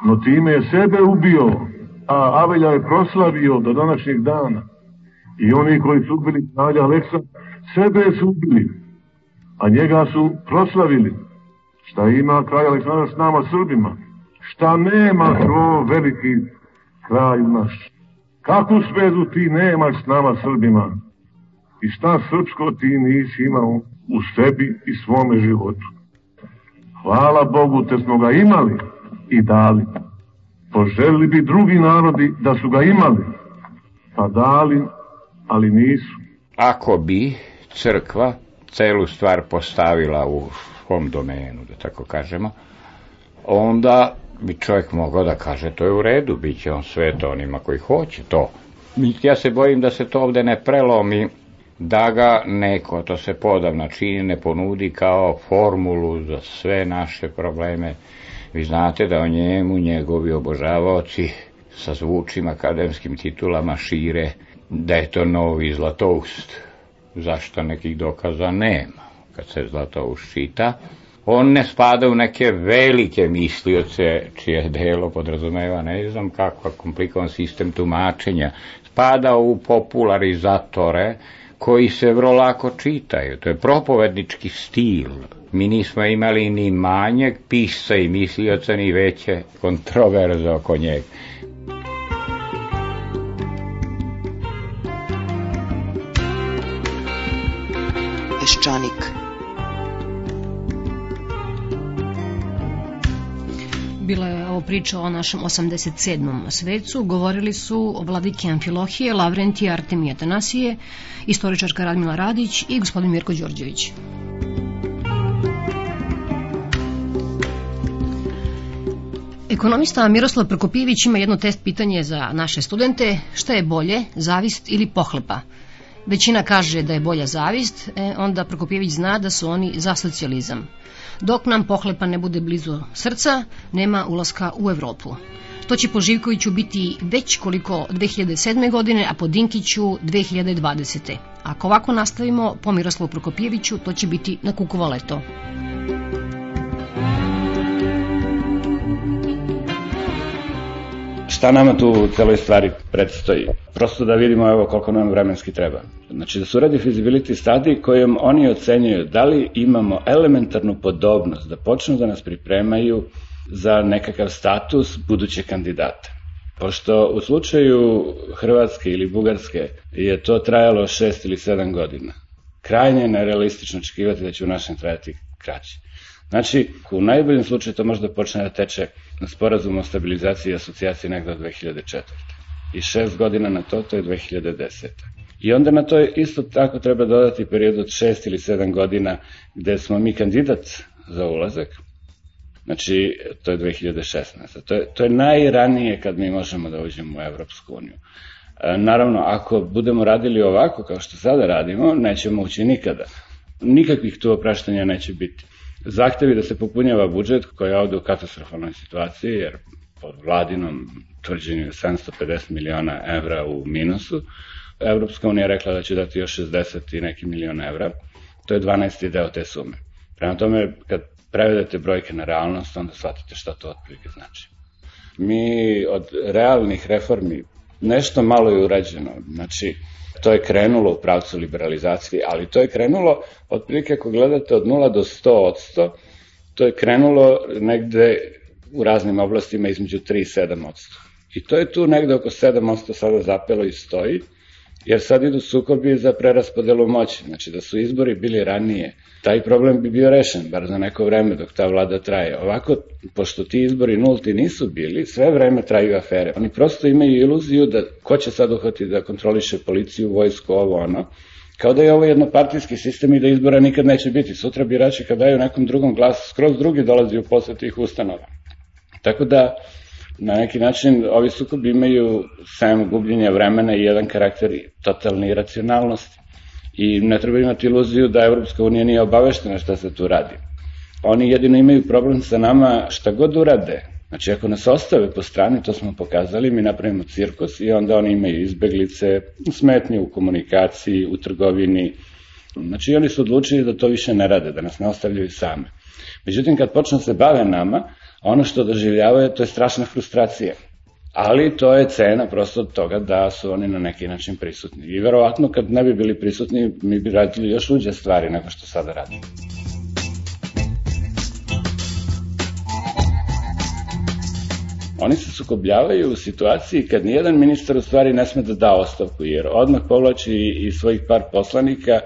B: No time je sebe ubio, a Avelja je proslavio do današnjeg dana. I oni koji su ubili kralja Aleksandra sebe su ubili, a njega su proslavili. Šta ima kralj Aleksandar s nama Srbima? Šta nema to veliki kralj naš? Kakvu svezu ti nemaš s nama Srbima? I šta srpsko ti nisi imao u sebi i svome životu? Hvala Bogu te smo ga imali i dali. Poželili bi drugi narodi da su ga imali, pa dali, ali nisu.
I: Ako bi crkva celu stvar postavila u svom domenu, da tako kažemo, onda bi čovjek mogao da kaže to je u redu, bit će on to onima koji hoće to. Ja se bojim da se to ovde ne prelomi, da ga neko, to se podavna čini, ne ponudi kao formulu za sve naše probleme. Vi znate da o njemu njegovi obožavaoci sa zvučima akademskim titulama šire da je to novi zlatoust zašto nekih dokaza nema. Kad se zlato uščita, on ne spada u neke velike mislioce čije delo podrazumeva ne znam kakva komplikovan sistem tumačenja. Spada u popularizatore koji se vrlo lako čitaju. To je propovednički stil. Mi nismo imali ni manjeg pisca i mislioca, ni veće kontroverze oko njega.
A: Peščanik.
F: Bila je ovo priča o našem 87. svecu. Govorili su o vladike Amfilohije, Lavrentije Artemije Tanasije, istoričarka Radmila Radić i gospodin Mirko Đorđević. Ekonomista Miroslav Prokopijević ima jedno test pitanje za naše studente. Šta je bolje, zavist ili pohlepa? Većina kaže da je bolja zavist, e, onda Prokopjević zna da su oni za socijalizam. Dok nam pohlepa ne bude blizu srca, nema ulaska u Evropu. To će po Živkoviću biti već koliko 2007. godine, a po Dinkiću 2020. Ako ovako nastavimo, po Miroslavu Prokopjeviću, to će biti na Kukovo leto.
G: Šta nama tu u celoj stvari predstoji? Prosto da vidimo evo koliko nam vremenski treba. Znači da se uradi feasibility study kojom oni ocenjuju da li imamo elementarnu podobnost da počnu da nas pripremaju za nekakav status buduće kandidata. Pošto u slučaju Hrvatske ili Bugarske je to trajalo šest ili sedam godina, krajnje je nerealistično očekivati da će u našem trajati kraće. Znači, u najboljem slučaju to možda počne da teče na sporazum o stabilizaciji i asocijaciji negde od 2004. I šest godina na to, to je 2010. I onda na to isto tako treba dodati period od šest ili sedam godina gde smo mi kandidat za ulazak. Znači, to je 2016. To je, to je najranije kad mi možemo da uđemo u Evropsku uniju. E, naravno, ako budemo radili ovako kao što sada radimo, nećemo ući nikada. Nikakvih tu opraštanja neće biti zahtevi da se popunjava budžet koji je ovde u katastrofalnoj situaciji, jer po vladinom tvrđenju 750 miliona evra u minusu, Evropska unija rekla da će dati još 60 i neki miliona evra, to je 12. deo te sume. Prema tome, kad prevedete brojke na realnost, onda shvatite šta to otprilike znači. Mi od realnih reformi nešto malo je urađeno. Znači, To je krenulo u pravcu liberalizacije, ali to je krenulo, otprilike ako gledate od 0 do 100 odsto, to je krenulo negde u raznim oblastima između 3 i 7 odsto. I to je tu negde oko 7% sada zapelo i stoji, jer sad idu sukobi za preraspodelu moći, znači da su izbori bili ranije, taj problem bi bio rešen, bar za neko vreme dok ta vlada traje. Ovako, pošto ti izbori nulti nisu bili, sve vreme traju afere. Oni prosto imaju iluziju da ko će sad uhvati da kontroliše policiju, vojsku, ovo, ono, kao da je ovo jednopartijski sistem i da izbora nikad neće biti. Sutra birači kad daju nekom drugom glas, skroz drugi dolazi u posle tih ustanova. Tako da, na neki način, ovi sukobi imaju sam gubljenja vremena i jedan karakter totalne iracionalnosti. I ne treba imati iluziju da Evropska unija nije obaveštena šta se tu radi. Oni jedino imaju problem sa nama šta god urade. Znači, ako nas ostave po strani, to smo pokazali, mi napravimo cirkus i onda oni imaju izbeglice, smetnje u komunikaciji, u trgovini. Znači, oni su odlučili da to više ne rade, da nas ne ostavljaju same. Međutim, kad počnu se bave nama, ono što doživljavaju, to je strašna frustracija ali to je cena prosto od toga da su oni na neki način prisutni. I verovatno kad ne bi bili prisutni, mi bi radili još luđe stvari nego što sada radimo. Oni se sukobljavaju u situaciji kad nijedan ministar u stvari ne sme da da ostavku, jer odmah povlači i svojih par poslanika,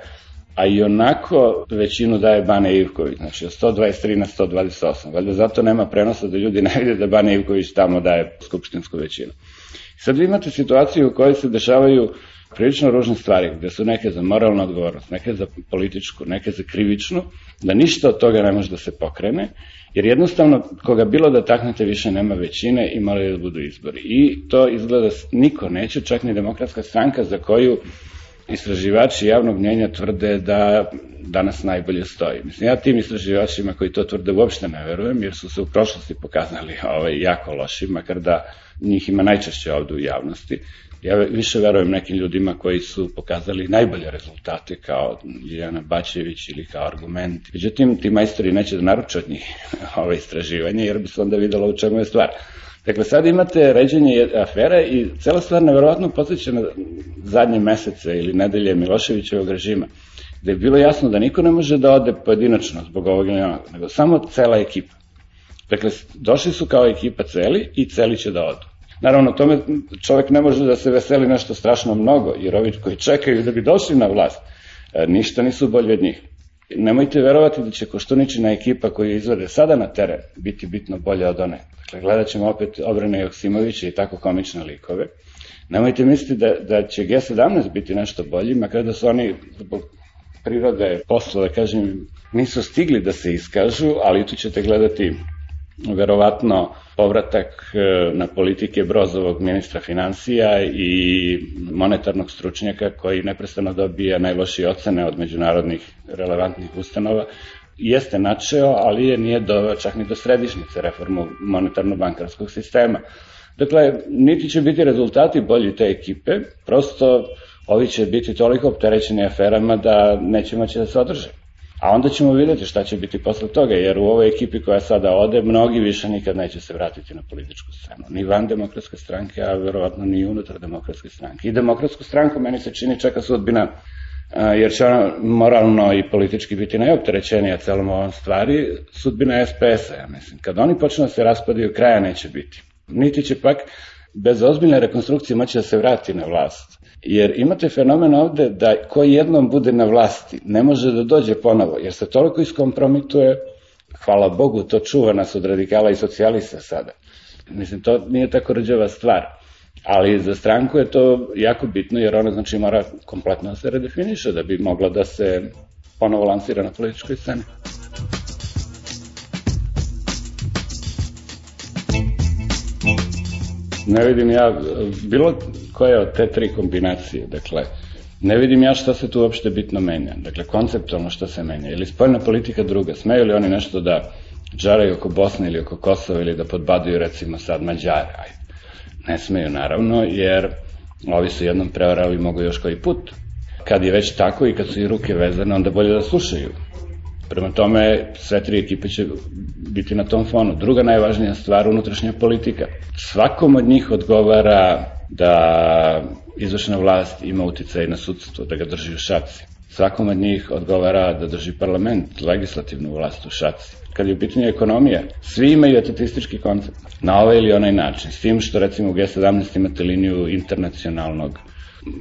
G: a i onako većinu daje Bane Ivković, znači od 123 na 128. Valjda zato nema prenosa da ljudi ne vide da Bane Ivković tamo daje skupštinsku većinu. Sad vi imate situaciju u kojoj se dešavaju prilično ružne stvari, gde su neke za moralnu odgovornost, neke za političku, neke za krivičnu, da ništa od toga ne može da se pokrene, jer jednostavno koga bilo da taknete više nema većine i moraju da budu izbori. I to izgleda niko neće, čak ni demokratska stranka za koju istraživači javnog mnjenja tvrde da danas najbolje stoji. Mislim, ja tim istraživačima koji to tvrde uopšte ne verujem, jer su se u prošlosti pokazali ovaj, jako loši, makar da njih ima najčešće ovde u javnosti. Ja više verujem nekim ljudima koji su pokazali najbolje rezultate kao Ljena Bačević ili kao argument. Međutim, ti majstori neće da naruče od njih ove istraživanje, jer bi se onda videlo u čemu je stvar. Dakle, sad imate ređenje afere i cela stvar neverovatno podsjeća na zadnje mesece ili nedelje Miloševićevog režima, gde je bilo jasno da niko ne može da ode pojedinačno zbog ovog ili onog, nego samo cela ekipa. Dakle, došli su kao ekipa celi i celi će da odu. Naravno, tome čovek ne može da se veseli nešto strašno mnogo, jer ovi koji čekaju da bi došli na vlast, e, ništa nisu bolji od njih. Nemojte verovati da će Koštuničina ekipa koju izvode sada na teren biti bitno bolja od one. Dakle, gledat ćemo opet Obrane Joksimovića i tako komične likove. Nemojte misliti da, da će G17 biti nešto bolji, makar da su oni zbog prirode posla, da kažem, nisu stigli da se iskažu, ali tu ćete gledati verovatno povratak e, na politike Brozovog ministra financija i monetarnog stručnjaka koji neprestano dobija najlošije ocene od međunarodnih relevantnih ustanova, jeste načeo, ali je nije doveo čak ni do središnjice reformu monetarno-bankarskog sistema. Dakle, niti će biti rezultati bolji te ekipe, prosto ovi će biti toliko opterećeni aferama da neće moći da se održe. A onda ćemo videti šta će biti posle toga, jer u ovoj ekipi koja sada ode, mnogi više nikad neće se vratiti na političku scenu. Ni van demokratske stranke, a verovatno ni unutar demokratske stranke. I demokratsku stranku, meni se čini, čeka sudbina jer će ona moralno i politički biti najopterećenija celom ovom stvari, sudbina SPS-a, ja mislim. Kad oni počnu da se raspadaju, kraja neće biti. Niti će pak bez ozbiljne rekonstrukcije moći da se vrati na vlast. Jer imate fenomen ovde da ko jednom bude na vlasti ne može da dođe ponovo, jer se toliko iskompromituje, hvala Bogu, to čuva nas od radikala i socijalista sada. Mislim, to nije tako rđava stvar. Ali za stranku je to jako bitno, jer ona znači mora kompletno da se redefiniše da bi mogla da se ponovo lansira na političkoj sceni. Ne vidim ja bilo koje od te tri kombinacije, dakle, ne vidim ja šta se tu uopšte bitno menja. Dakle, konceptualno šta se menja. Ili spoljna politika druga, smeju li oni nešto da džaraju oko Bosne ili oko Kosova ili da podbaduju recimo sad Mađare, ajde. Ne smeju naravno, jer ovi su jednom prevarali mogu još koji put. Kad je već tako i kad su i ruke vezane, onda bolje da slušaju. Prema tome, sve tri ekipe će biti na tom fonu. Druga najvažnija stvar, unutrašnja politika. Svakom od njih odgovara da izvršna vlast ima uticaj na sudstvo, da ga drži u šaci. Svakom od njih odgovara da drži parlament, legislativnu vlast u šaci. Kad je u pitanju ekonomija, svi imaju etatistički koncept na ovaj ili onaj način. S tim što recimo u G17 imate liniju internacionalnog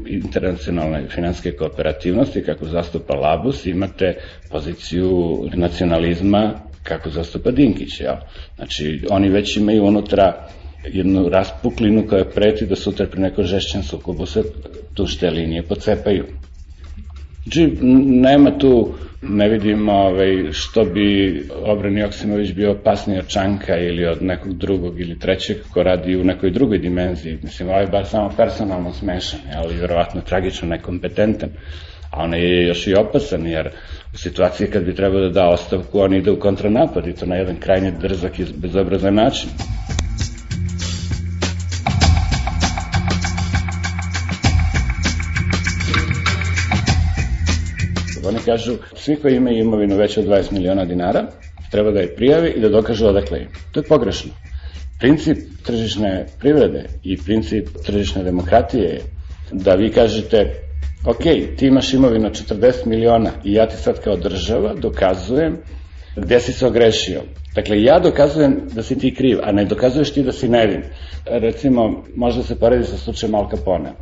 G: internacionalne finanske kooperativnosti kako zastupa Labus, imate poziciju nacionalizma kako zastupa Dinkić. Ja. Znači, oni već imaju unutra jednu raspuklinu koja preti da sutra pri nekom žešćem sukobu se tu šte linije pocepaju. Znači, nema tu, ne vidim ovaj, što bi Obran Joksimović bio opasniji od Čanka ili od nekog drugog ili trećeg ko radi u nekoj drugoj dimenziji. Mislim, ovaj bar samo personalno smešan, ali verovatno tragično nekompetentan. A on je još i opasan, jer u situaciji kad bi trebao da da ostavku, on ide u kontranapad i to na jedan krajnje drzak i bezobrazan način. Oni kažu, svi koji imaju imovinu veće od 20 miliona dinara, treba da je prijave i da dokažu odakle im. To je pogrešno. Princip tržišne privrede i princip tržišne demokratije je da vi kažete ok, ti imaš imovinu 40 miliona i ja ti sad kao država dokazujem gde si se ogrešio. Dakle, ja dokazujem da si ti kriv, a ne dokazuješ ti da si nevin. Recimo, možda se poredi sa slučajem Al Capone.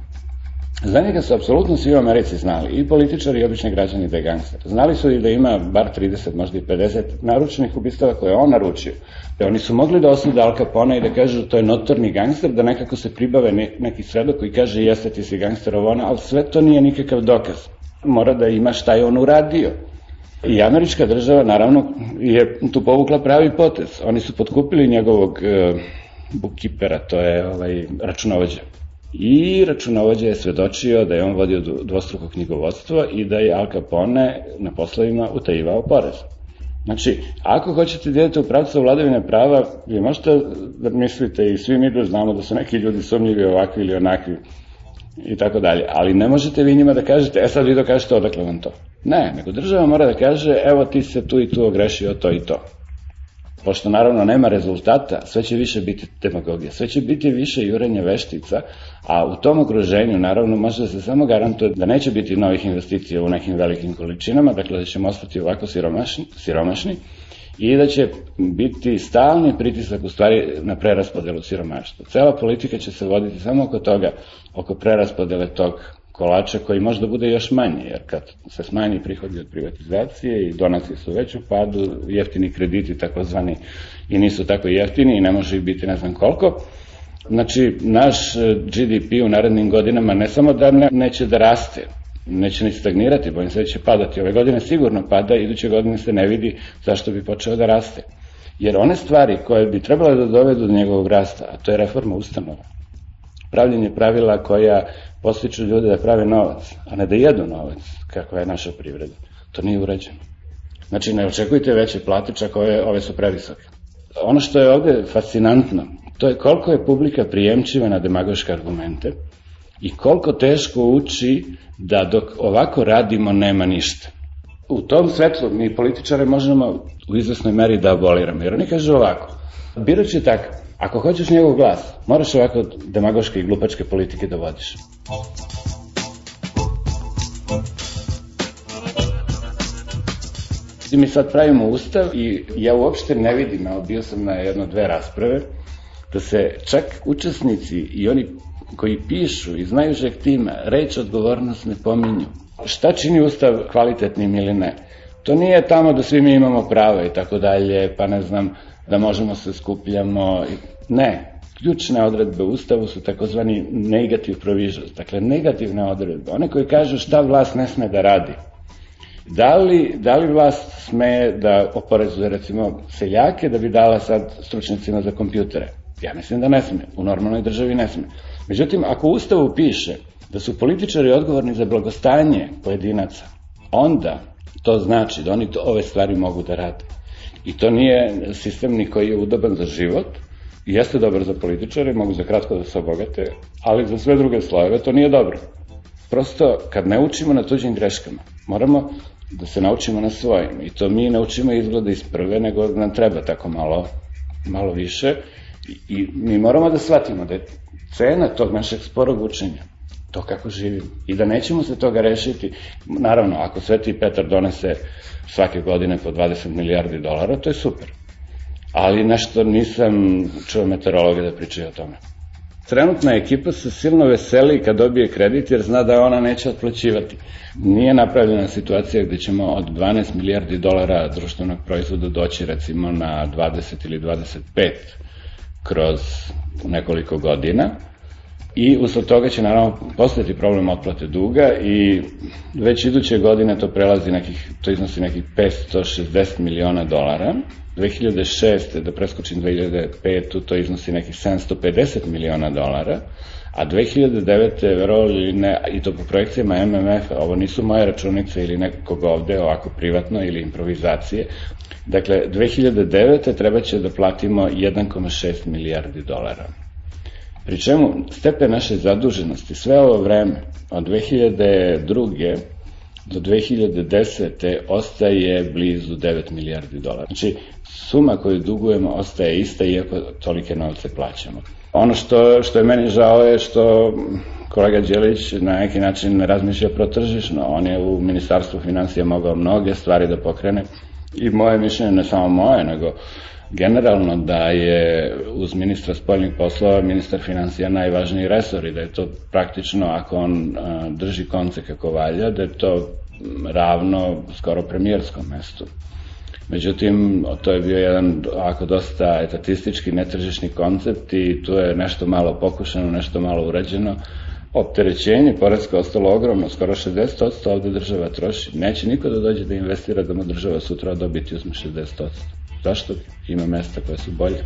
G: Za njega su apsolutno svi u Americi znali, i političari i obični građani da je gangster. Znali su i da ima bar 30, možda i 50 naručenih ubistava koje je on naručio. Da oni su mogli da osude Al Capone i da kažu to je notorni gangster, da nekako se pribave ne, neki svedok koji kaže jeste ti si gangster ovo ona, ali sve to nije nikakav dokaz. Mora da ima šta je on uradio. I američka država, naravno, je tu povukla pravi potez. Oni su potkupili njegovog e, bookkeepera, to je ovaj, računovođa i računovođa je svedočio da je on vodio dvostruko knjigovodstvo i da je Al Capone na poslovima utajivao porez. Znači, ako hoćete da idete u pravcu vladavine prava, vi možete da mislite i svi mi da znamo da su neki ljudi sumnjivi ovakvi ili onakvi i tako dalje, ali ne možete vi njima da kažete, e sad vi dokažete odakle vam to. Ne, nego država mora da kaže, evo ti se tu i tu ogrešio to i to pošto naravno nema rezultata, sve će više biti demagogija, sve će biti više jurenja veštica, a u tom okruženju naravno može da se samo garantuje da neće biti novih investicija u nekim velikim količinama, dakle da ćemo ostati ovako siromašni, siromašni i da će biti stalni pritisak u stvari na preraspodelu siromaštva. Cela politika će se voditi samo oko toga, oko preraspodele tog kolača koji može da bude još manji, jer kad se smanji prihodi od privatizacije i donacije su već u padu, jeftini krediti takozvani i nisu tako jeftini i ne može ih biti ne znam koliko, Znači, naš e, GDP u narednim godinama ne samo da ne, neće da raste, neće ni stagnirati, bojim se da će padati. Ove godine sigurno pada, iduće godine se ne vidi zašto bi počeo da raste. Jer one stvari koje bi trebalo da dovedu do njegovog rasta, a to je reforma ustanova, pravljenje pravila koja postiču ljude da prave novac, a ne da jedu novac, kakva je naša privreda. To nije urađeno. Znači, ne očekujte veće plate, čak ove, ove su previsoke. Ono što je ovde fascinantno, to je koliko je publika prijemčiva na demagoške argumente i koliko teško uči da dok ovako radimo nema ništa. U tom svetlu mi političare možemo u izvesnoj meri da aboliramo, jer oni kažu ovako, birač je ako hoćeš njegov glas, moraš ovako demagoške i glupačke politike da vodiš. Mi sad pravimo ustav i ja uopšte ne vidim, ali bio sam na jedno dve rasprave, da se čak učesnici i oni koji pišu i znaju žektima, reč odgovornost ne pominju. Šta čini ustav kvalitetnim ili ne? To nije tamo da svi mi imamo prava i tako dalje, pa ne znam, da možemo se skupljamo. Ne, ključne odredbe u Ustavu su takozvani negative provisions, dakle negativne odredbe, one koje kažu šta vlast ne sme da radi. Da li, da li vlast sme da oporezuje recimo seljake da bi dala sad stručnicima za kompjutere? Ja mislim da ne sme, u normalnoj državi ne sme. Međutim, ako u Ustavu piše da su političari odgovorni za blagostanje pojedinaca, onda to znači da oni to, ove stvari mogu da rade. I to nije sistem ni koji je udoban za život, jeste dobar za političare, mogu za kratko da se obogate, ali za sve druge slojeve to nije dobro. Prosto, kad ne učimo na tuđim greškama, moramo da se naučimo na svojim. I to mi naučimo izgleda iz prve, nego nam treba tako malo, malo više. I, I mi moramo da shvatimo da je cena tog našeg sporog učenja to kako živimo. I da nećemo se toga rešiti, naravno, ako Sveti Petar donese svake godine po 20 milijardi dolara, to je super. Ali nešto nisam čuo meteorologa da pričaju o tome. Trenutna ekipa se silno veseli kad dobije kredit jer zna da ona neće otplaćivati. Nije napravljena situacija gde ćemo od 12 milijardi dolara društvenog proizvoda doći recimo na 20 ili 25 kroz nekoliko godina i usled toga će naravno postati problem otplate duga i već iduće godine to prelazi nekih, to iznosi nekih 560 miliona dolara 2006. da preskočim 2005. to iznosi nekih 750 miliona dolara, a 2009. verovali ne, i to po projekcijama MMF, ovo nisu moje računice ili nekog ovde ovako privatno ili improvizacije, dakle 2009. treba će da platimo 1,6 milijardi dolara. Pri čemu stepe naše zaduženosti sve ovo vreme, od 2002 do 2010. ostaje blizu 9 milijardi dolara. Znači, suma koju dugujemo ostaje ista iako tolike novce plaćamo. Ono što, što je meni žao je što kolega Đelić na neki način razmišlja protržišno. On je u Ministarstvu financija mogao mnoge stvari da pokrene i moje mišljenje, ne samo moje, nego generalno da je uz ministra spoljnih poslova ministar financija najvažniji resor i da je to praktično ako on drži konce kako valja, da je to ravno skoro premijerskom mestu. Međutim, to je bio jedan ako dosta etatistički, netržišni koncept i tu je nešto malo pokušano, nešto malo urađeno. Opterećenje poredska ostalo ogromno, skoro 60% ovde država troši. Neće niko da dođe da investira da mu država sutra dobiti uzme 60%. Zašto? Ima mesta koje su bolje.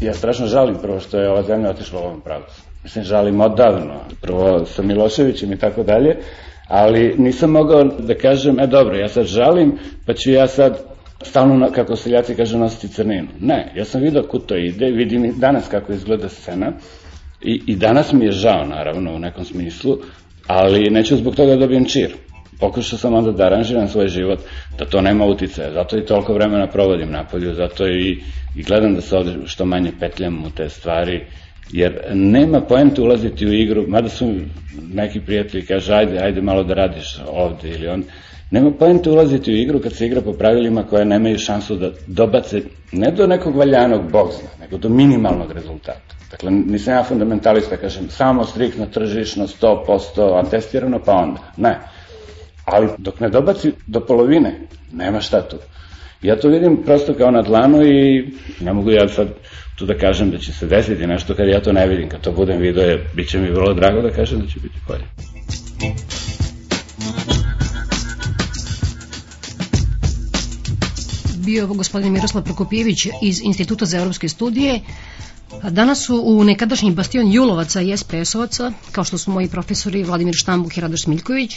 G: Ja strašno žalim prvo što je ova zemlja otišla u ovom pravcu. Mislim, žalim odavno. Prvo sa Miloševićem i tako dalje, ali nisam mogao da kažem, e dobro, ja sad žalim, pa ću ja sad stalno, kako seljaci kaže, nositi crninu. Ne, ja sam vidio kud to ide, vidim i danas kako izgleda scena i, i danas mi je žao, naravno, u nekom smislu, ali neću zbog toga da dobijem čir pokušao sam onda da aranžiram svoj život, da to nema uticaja, zato i toliko vremena provodim napolju, zato i, i gledam da se ovde što manje petljam u te stvari, jer nema poente ulaziti u igru, mada su neki prijatelji kaže, ajde, ajde malo da radiš ovde ili on, nema poente ulaziti u igru kad se igra po pravilima koje nemaju šansu da dobace ne do nekog valjanog bogzna, nego do minimalnog rezultata. Dakle, nisam ja fundamentalista, kažem, samo striktno tržišno, 100%, atestirano, pa onda. Ne ali dok ne dobaci do polovine, nema šta tu. Ja to vidim prosto kao na dlanu i ne mogu ja sad tu da kažem da će se desiti nešto kad ja to ne vidim, kad to budem vidio, je, bit će mi vrlo drago da kažem da će biti bolje.
F: Bio gospodin Miroslav Prokopijević iz Instituta za evropske studije Danas su u nekadašnji bastion Julovaca i SPS-ovaca, kao što su moji profesori Vladimir Štambuk i Radoš Smiljković,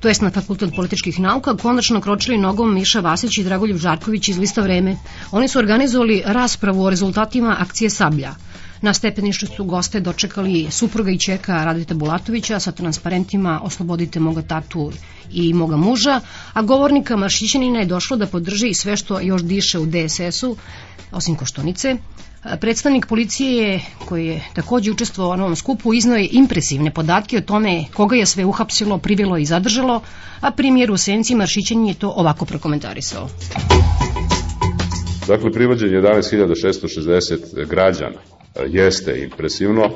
F: to jest na Fakultet političkih nauka, konačno kročili nogom Miša Vasić i Dragoljub Žarković iz Lista vreme. Oni su organizovali raspravu o rezultatima akcije Sablja. Na stepeništu su goste dočekali supruga i čeka Radita Bulatovića sa transparentima Oslobodite moga tatu i moga muža, a govornika Maršićanina je došlo da podrži sve što još diše u DSS-u, osim Koštunice, Predstavnik policije je, koji je takođe učestvovao na ovom skupu, iznao je impresivne podatke o tome koga je sve uhapsilo, privilo i zadržalo, a primjer u Senci Maršićan je to ovako prokomentarisao.
P: Dakle, privođenje 11.660 građana jeste impresivno,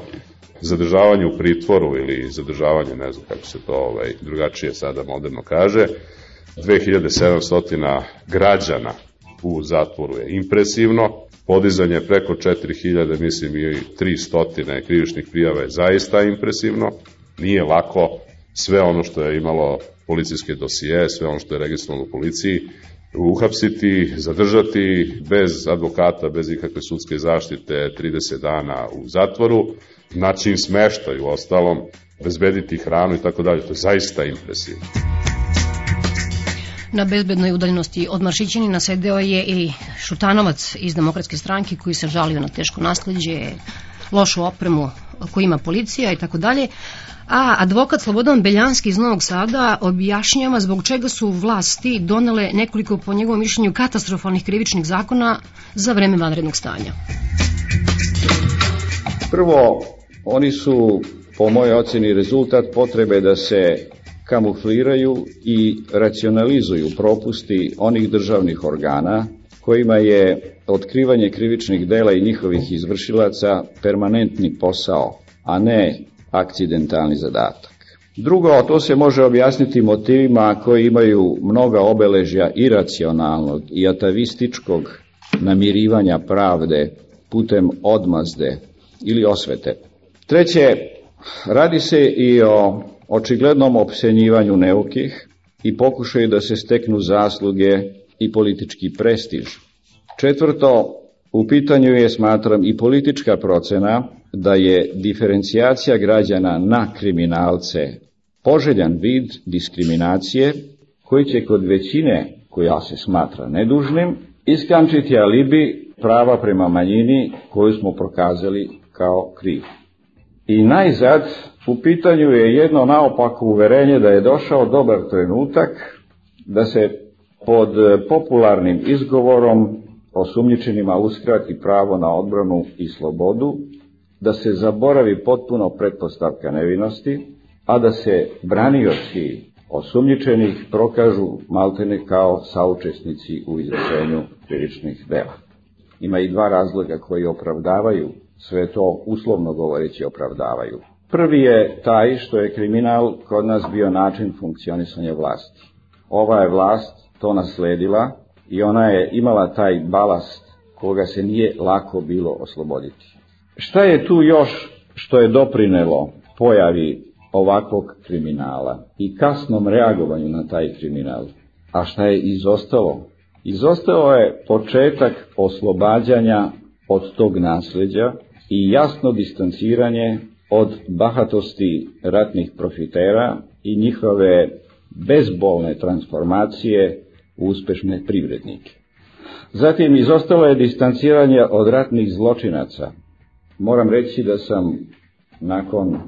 P: zadržavanje u pritvoru ili zadržavanje, ne znam kako se to ovaj, drugačije sada moderno kaže, 2700 građana u zatvoru je impresivno, podizanje preko 4000, mislim i 300 krivičnih prijava je zaista impresivno. Nije lako sve ono što je imalo policijske dosije, sve ono što je registrovano u policiji, uhapsiti, zadržati bez advokata, bez ikakve sudske zaštite 30 dana u zatvoru, naći im smeštaju ostalom, bezbediti hranu i tako dalje. To je zaista impresivno.
F: Na bezbednoj udaljenosti od Maršićanina sedeo je i Šutanovac iz demokratske stranke koji se žalio na teško nasledđe, lošu opremu koju ima policija i tako dalje. A advokat Slobodan Beljanski iz Novog Sada objašnjava zbog čega su vlasti donele nekoliko po njegovom mišljenju katastrofalnih krivičnih zakona za vreme vanrednog stanja.
Q: Prvo, oni su, po mojoj oceni, rezultat potrebe da se kamufliraju i racionalizuju propusti onih državnih organa kojima je otkrivanje krivičnih dela i njihovih izvršilaca permanentni posao, a ne akcidentalni zadatak. Drugo, to se može objasniti motivima koji imaju mnoga obeležja iracionalnog i atavističkog namirivanja pravde putem odmazde ili osvete. Treće, radi se i o očiglednom opsenjivanju neukih i pokušaju da se steknu zasluge i politički prestiž. Četvrto, u pitanju je, smatram, i politička procena da je diferencijacija građana na kriminalce poželjan vid diskriminacije koji će kod većine, koja se smatra nedužnim, iskančiti alibi prava prema manjini koju smo prokazali kao kriv. I najzad, u pitanju je jedno naopako uverenje da je došao dobar trenutak da se pod popularnim izgovorom osumnjičenima uskrati pravo na odbranu i slobodu, da se zaboravi potpuno pretpostavka nevinosti, a da se branioci osumnjičenih prokažu maltene kao saučesnici u izvršenju krivičnih dela. Ima i dva razloga koji opravdavaju, sve to uslovno govoreći opravdavaju. Prvi je taj što je kriminal kod nas bio način funkcionisanja vlasti. Ova je vlast to nasledila i ona je imala taj balast koga se nije lako bilo osloboditi. Šta je tu još što je doprinelo pojavi ovakvog kriminala i kasnom reagovanju na taj kriminal? A šta je izostalo? Izostao je početak oslobađanja od tog nasleđa i jasno distanciranje od bahatosti ratnih profitera i njihove bezbolne transformacije u uspešne privrednike. Zatim izostalo je distanciranje od ratnih zločinaca. Moram reći da sam nakon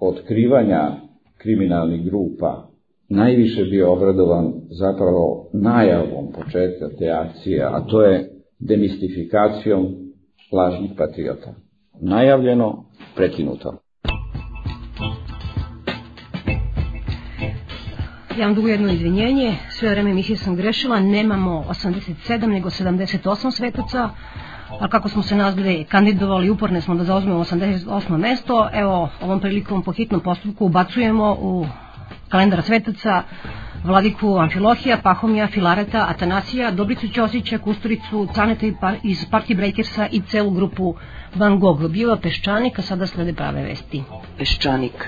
Q: otkrivanja kriminalnih grupa najviše bio obradovan zapravo najavom početka te akcije, a to je demistifikacijom lažnih patriota. Najavljeno, prekinuto.
F: Ja vam dugu jedno izvinjenje, sve vreme emisije sam grešila, nemamo 87 nego 78 svetaca, a kako smo se dve kandidovali, uporne smo da zauzmemo 88. mesto, evo ovom prilikom po hitnom postupku ubacujemo u kalendar svetaca Vladiku Amfilohija, Pahomija, Filareta, Atanasija, Dobricu Ćosića, Kusturicu, Caneta iz Party Breakersa i celu grupu Van Gogh. Biva Peščanik, a sada slede prave vesti.
R: Peščanik.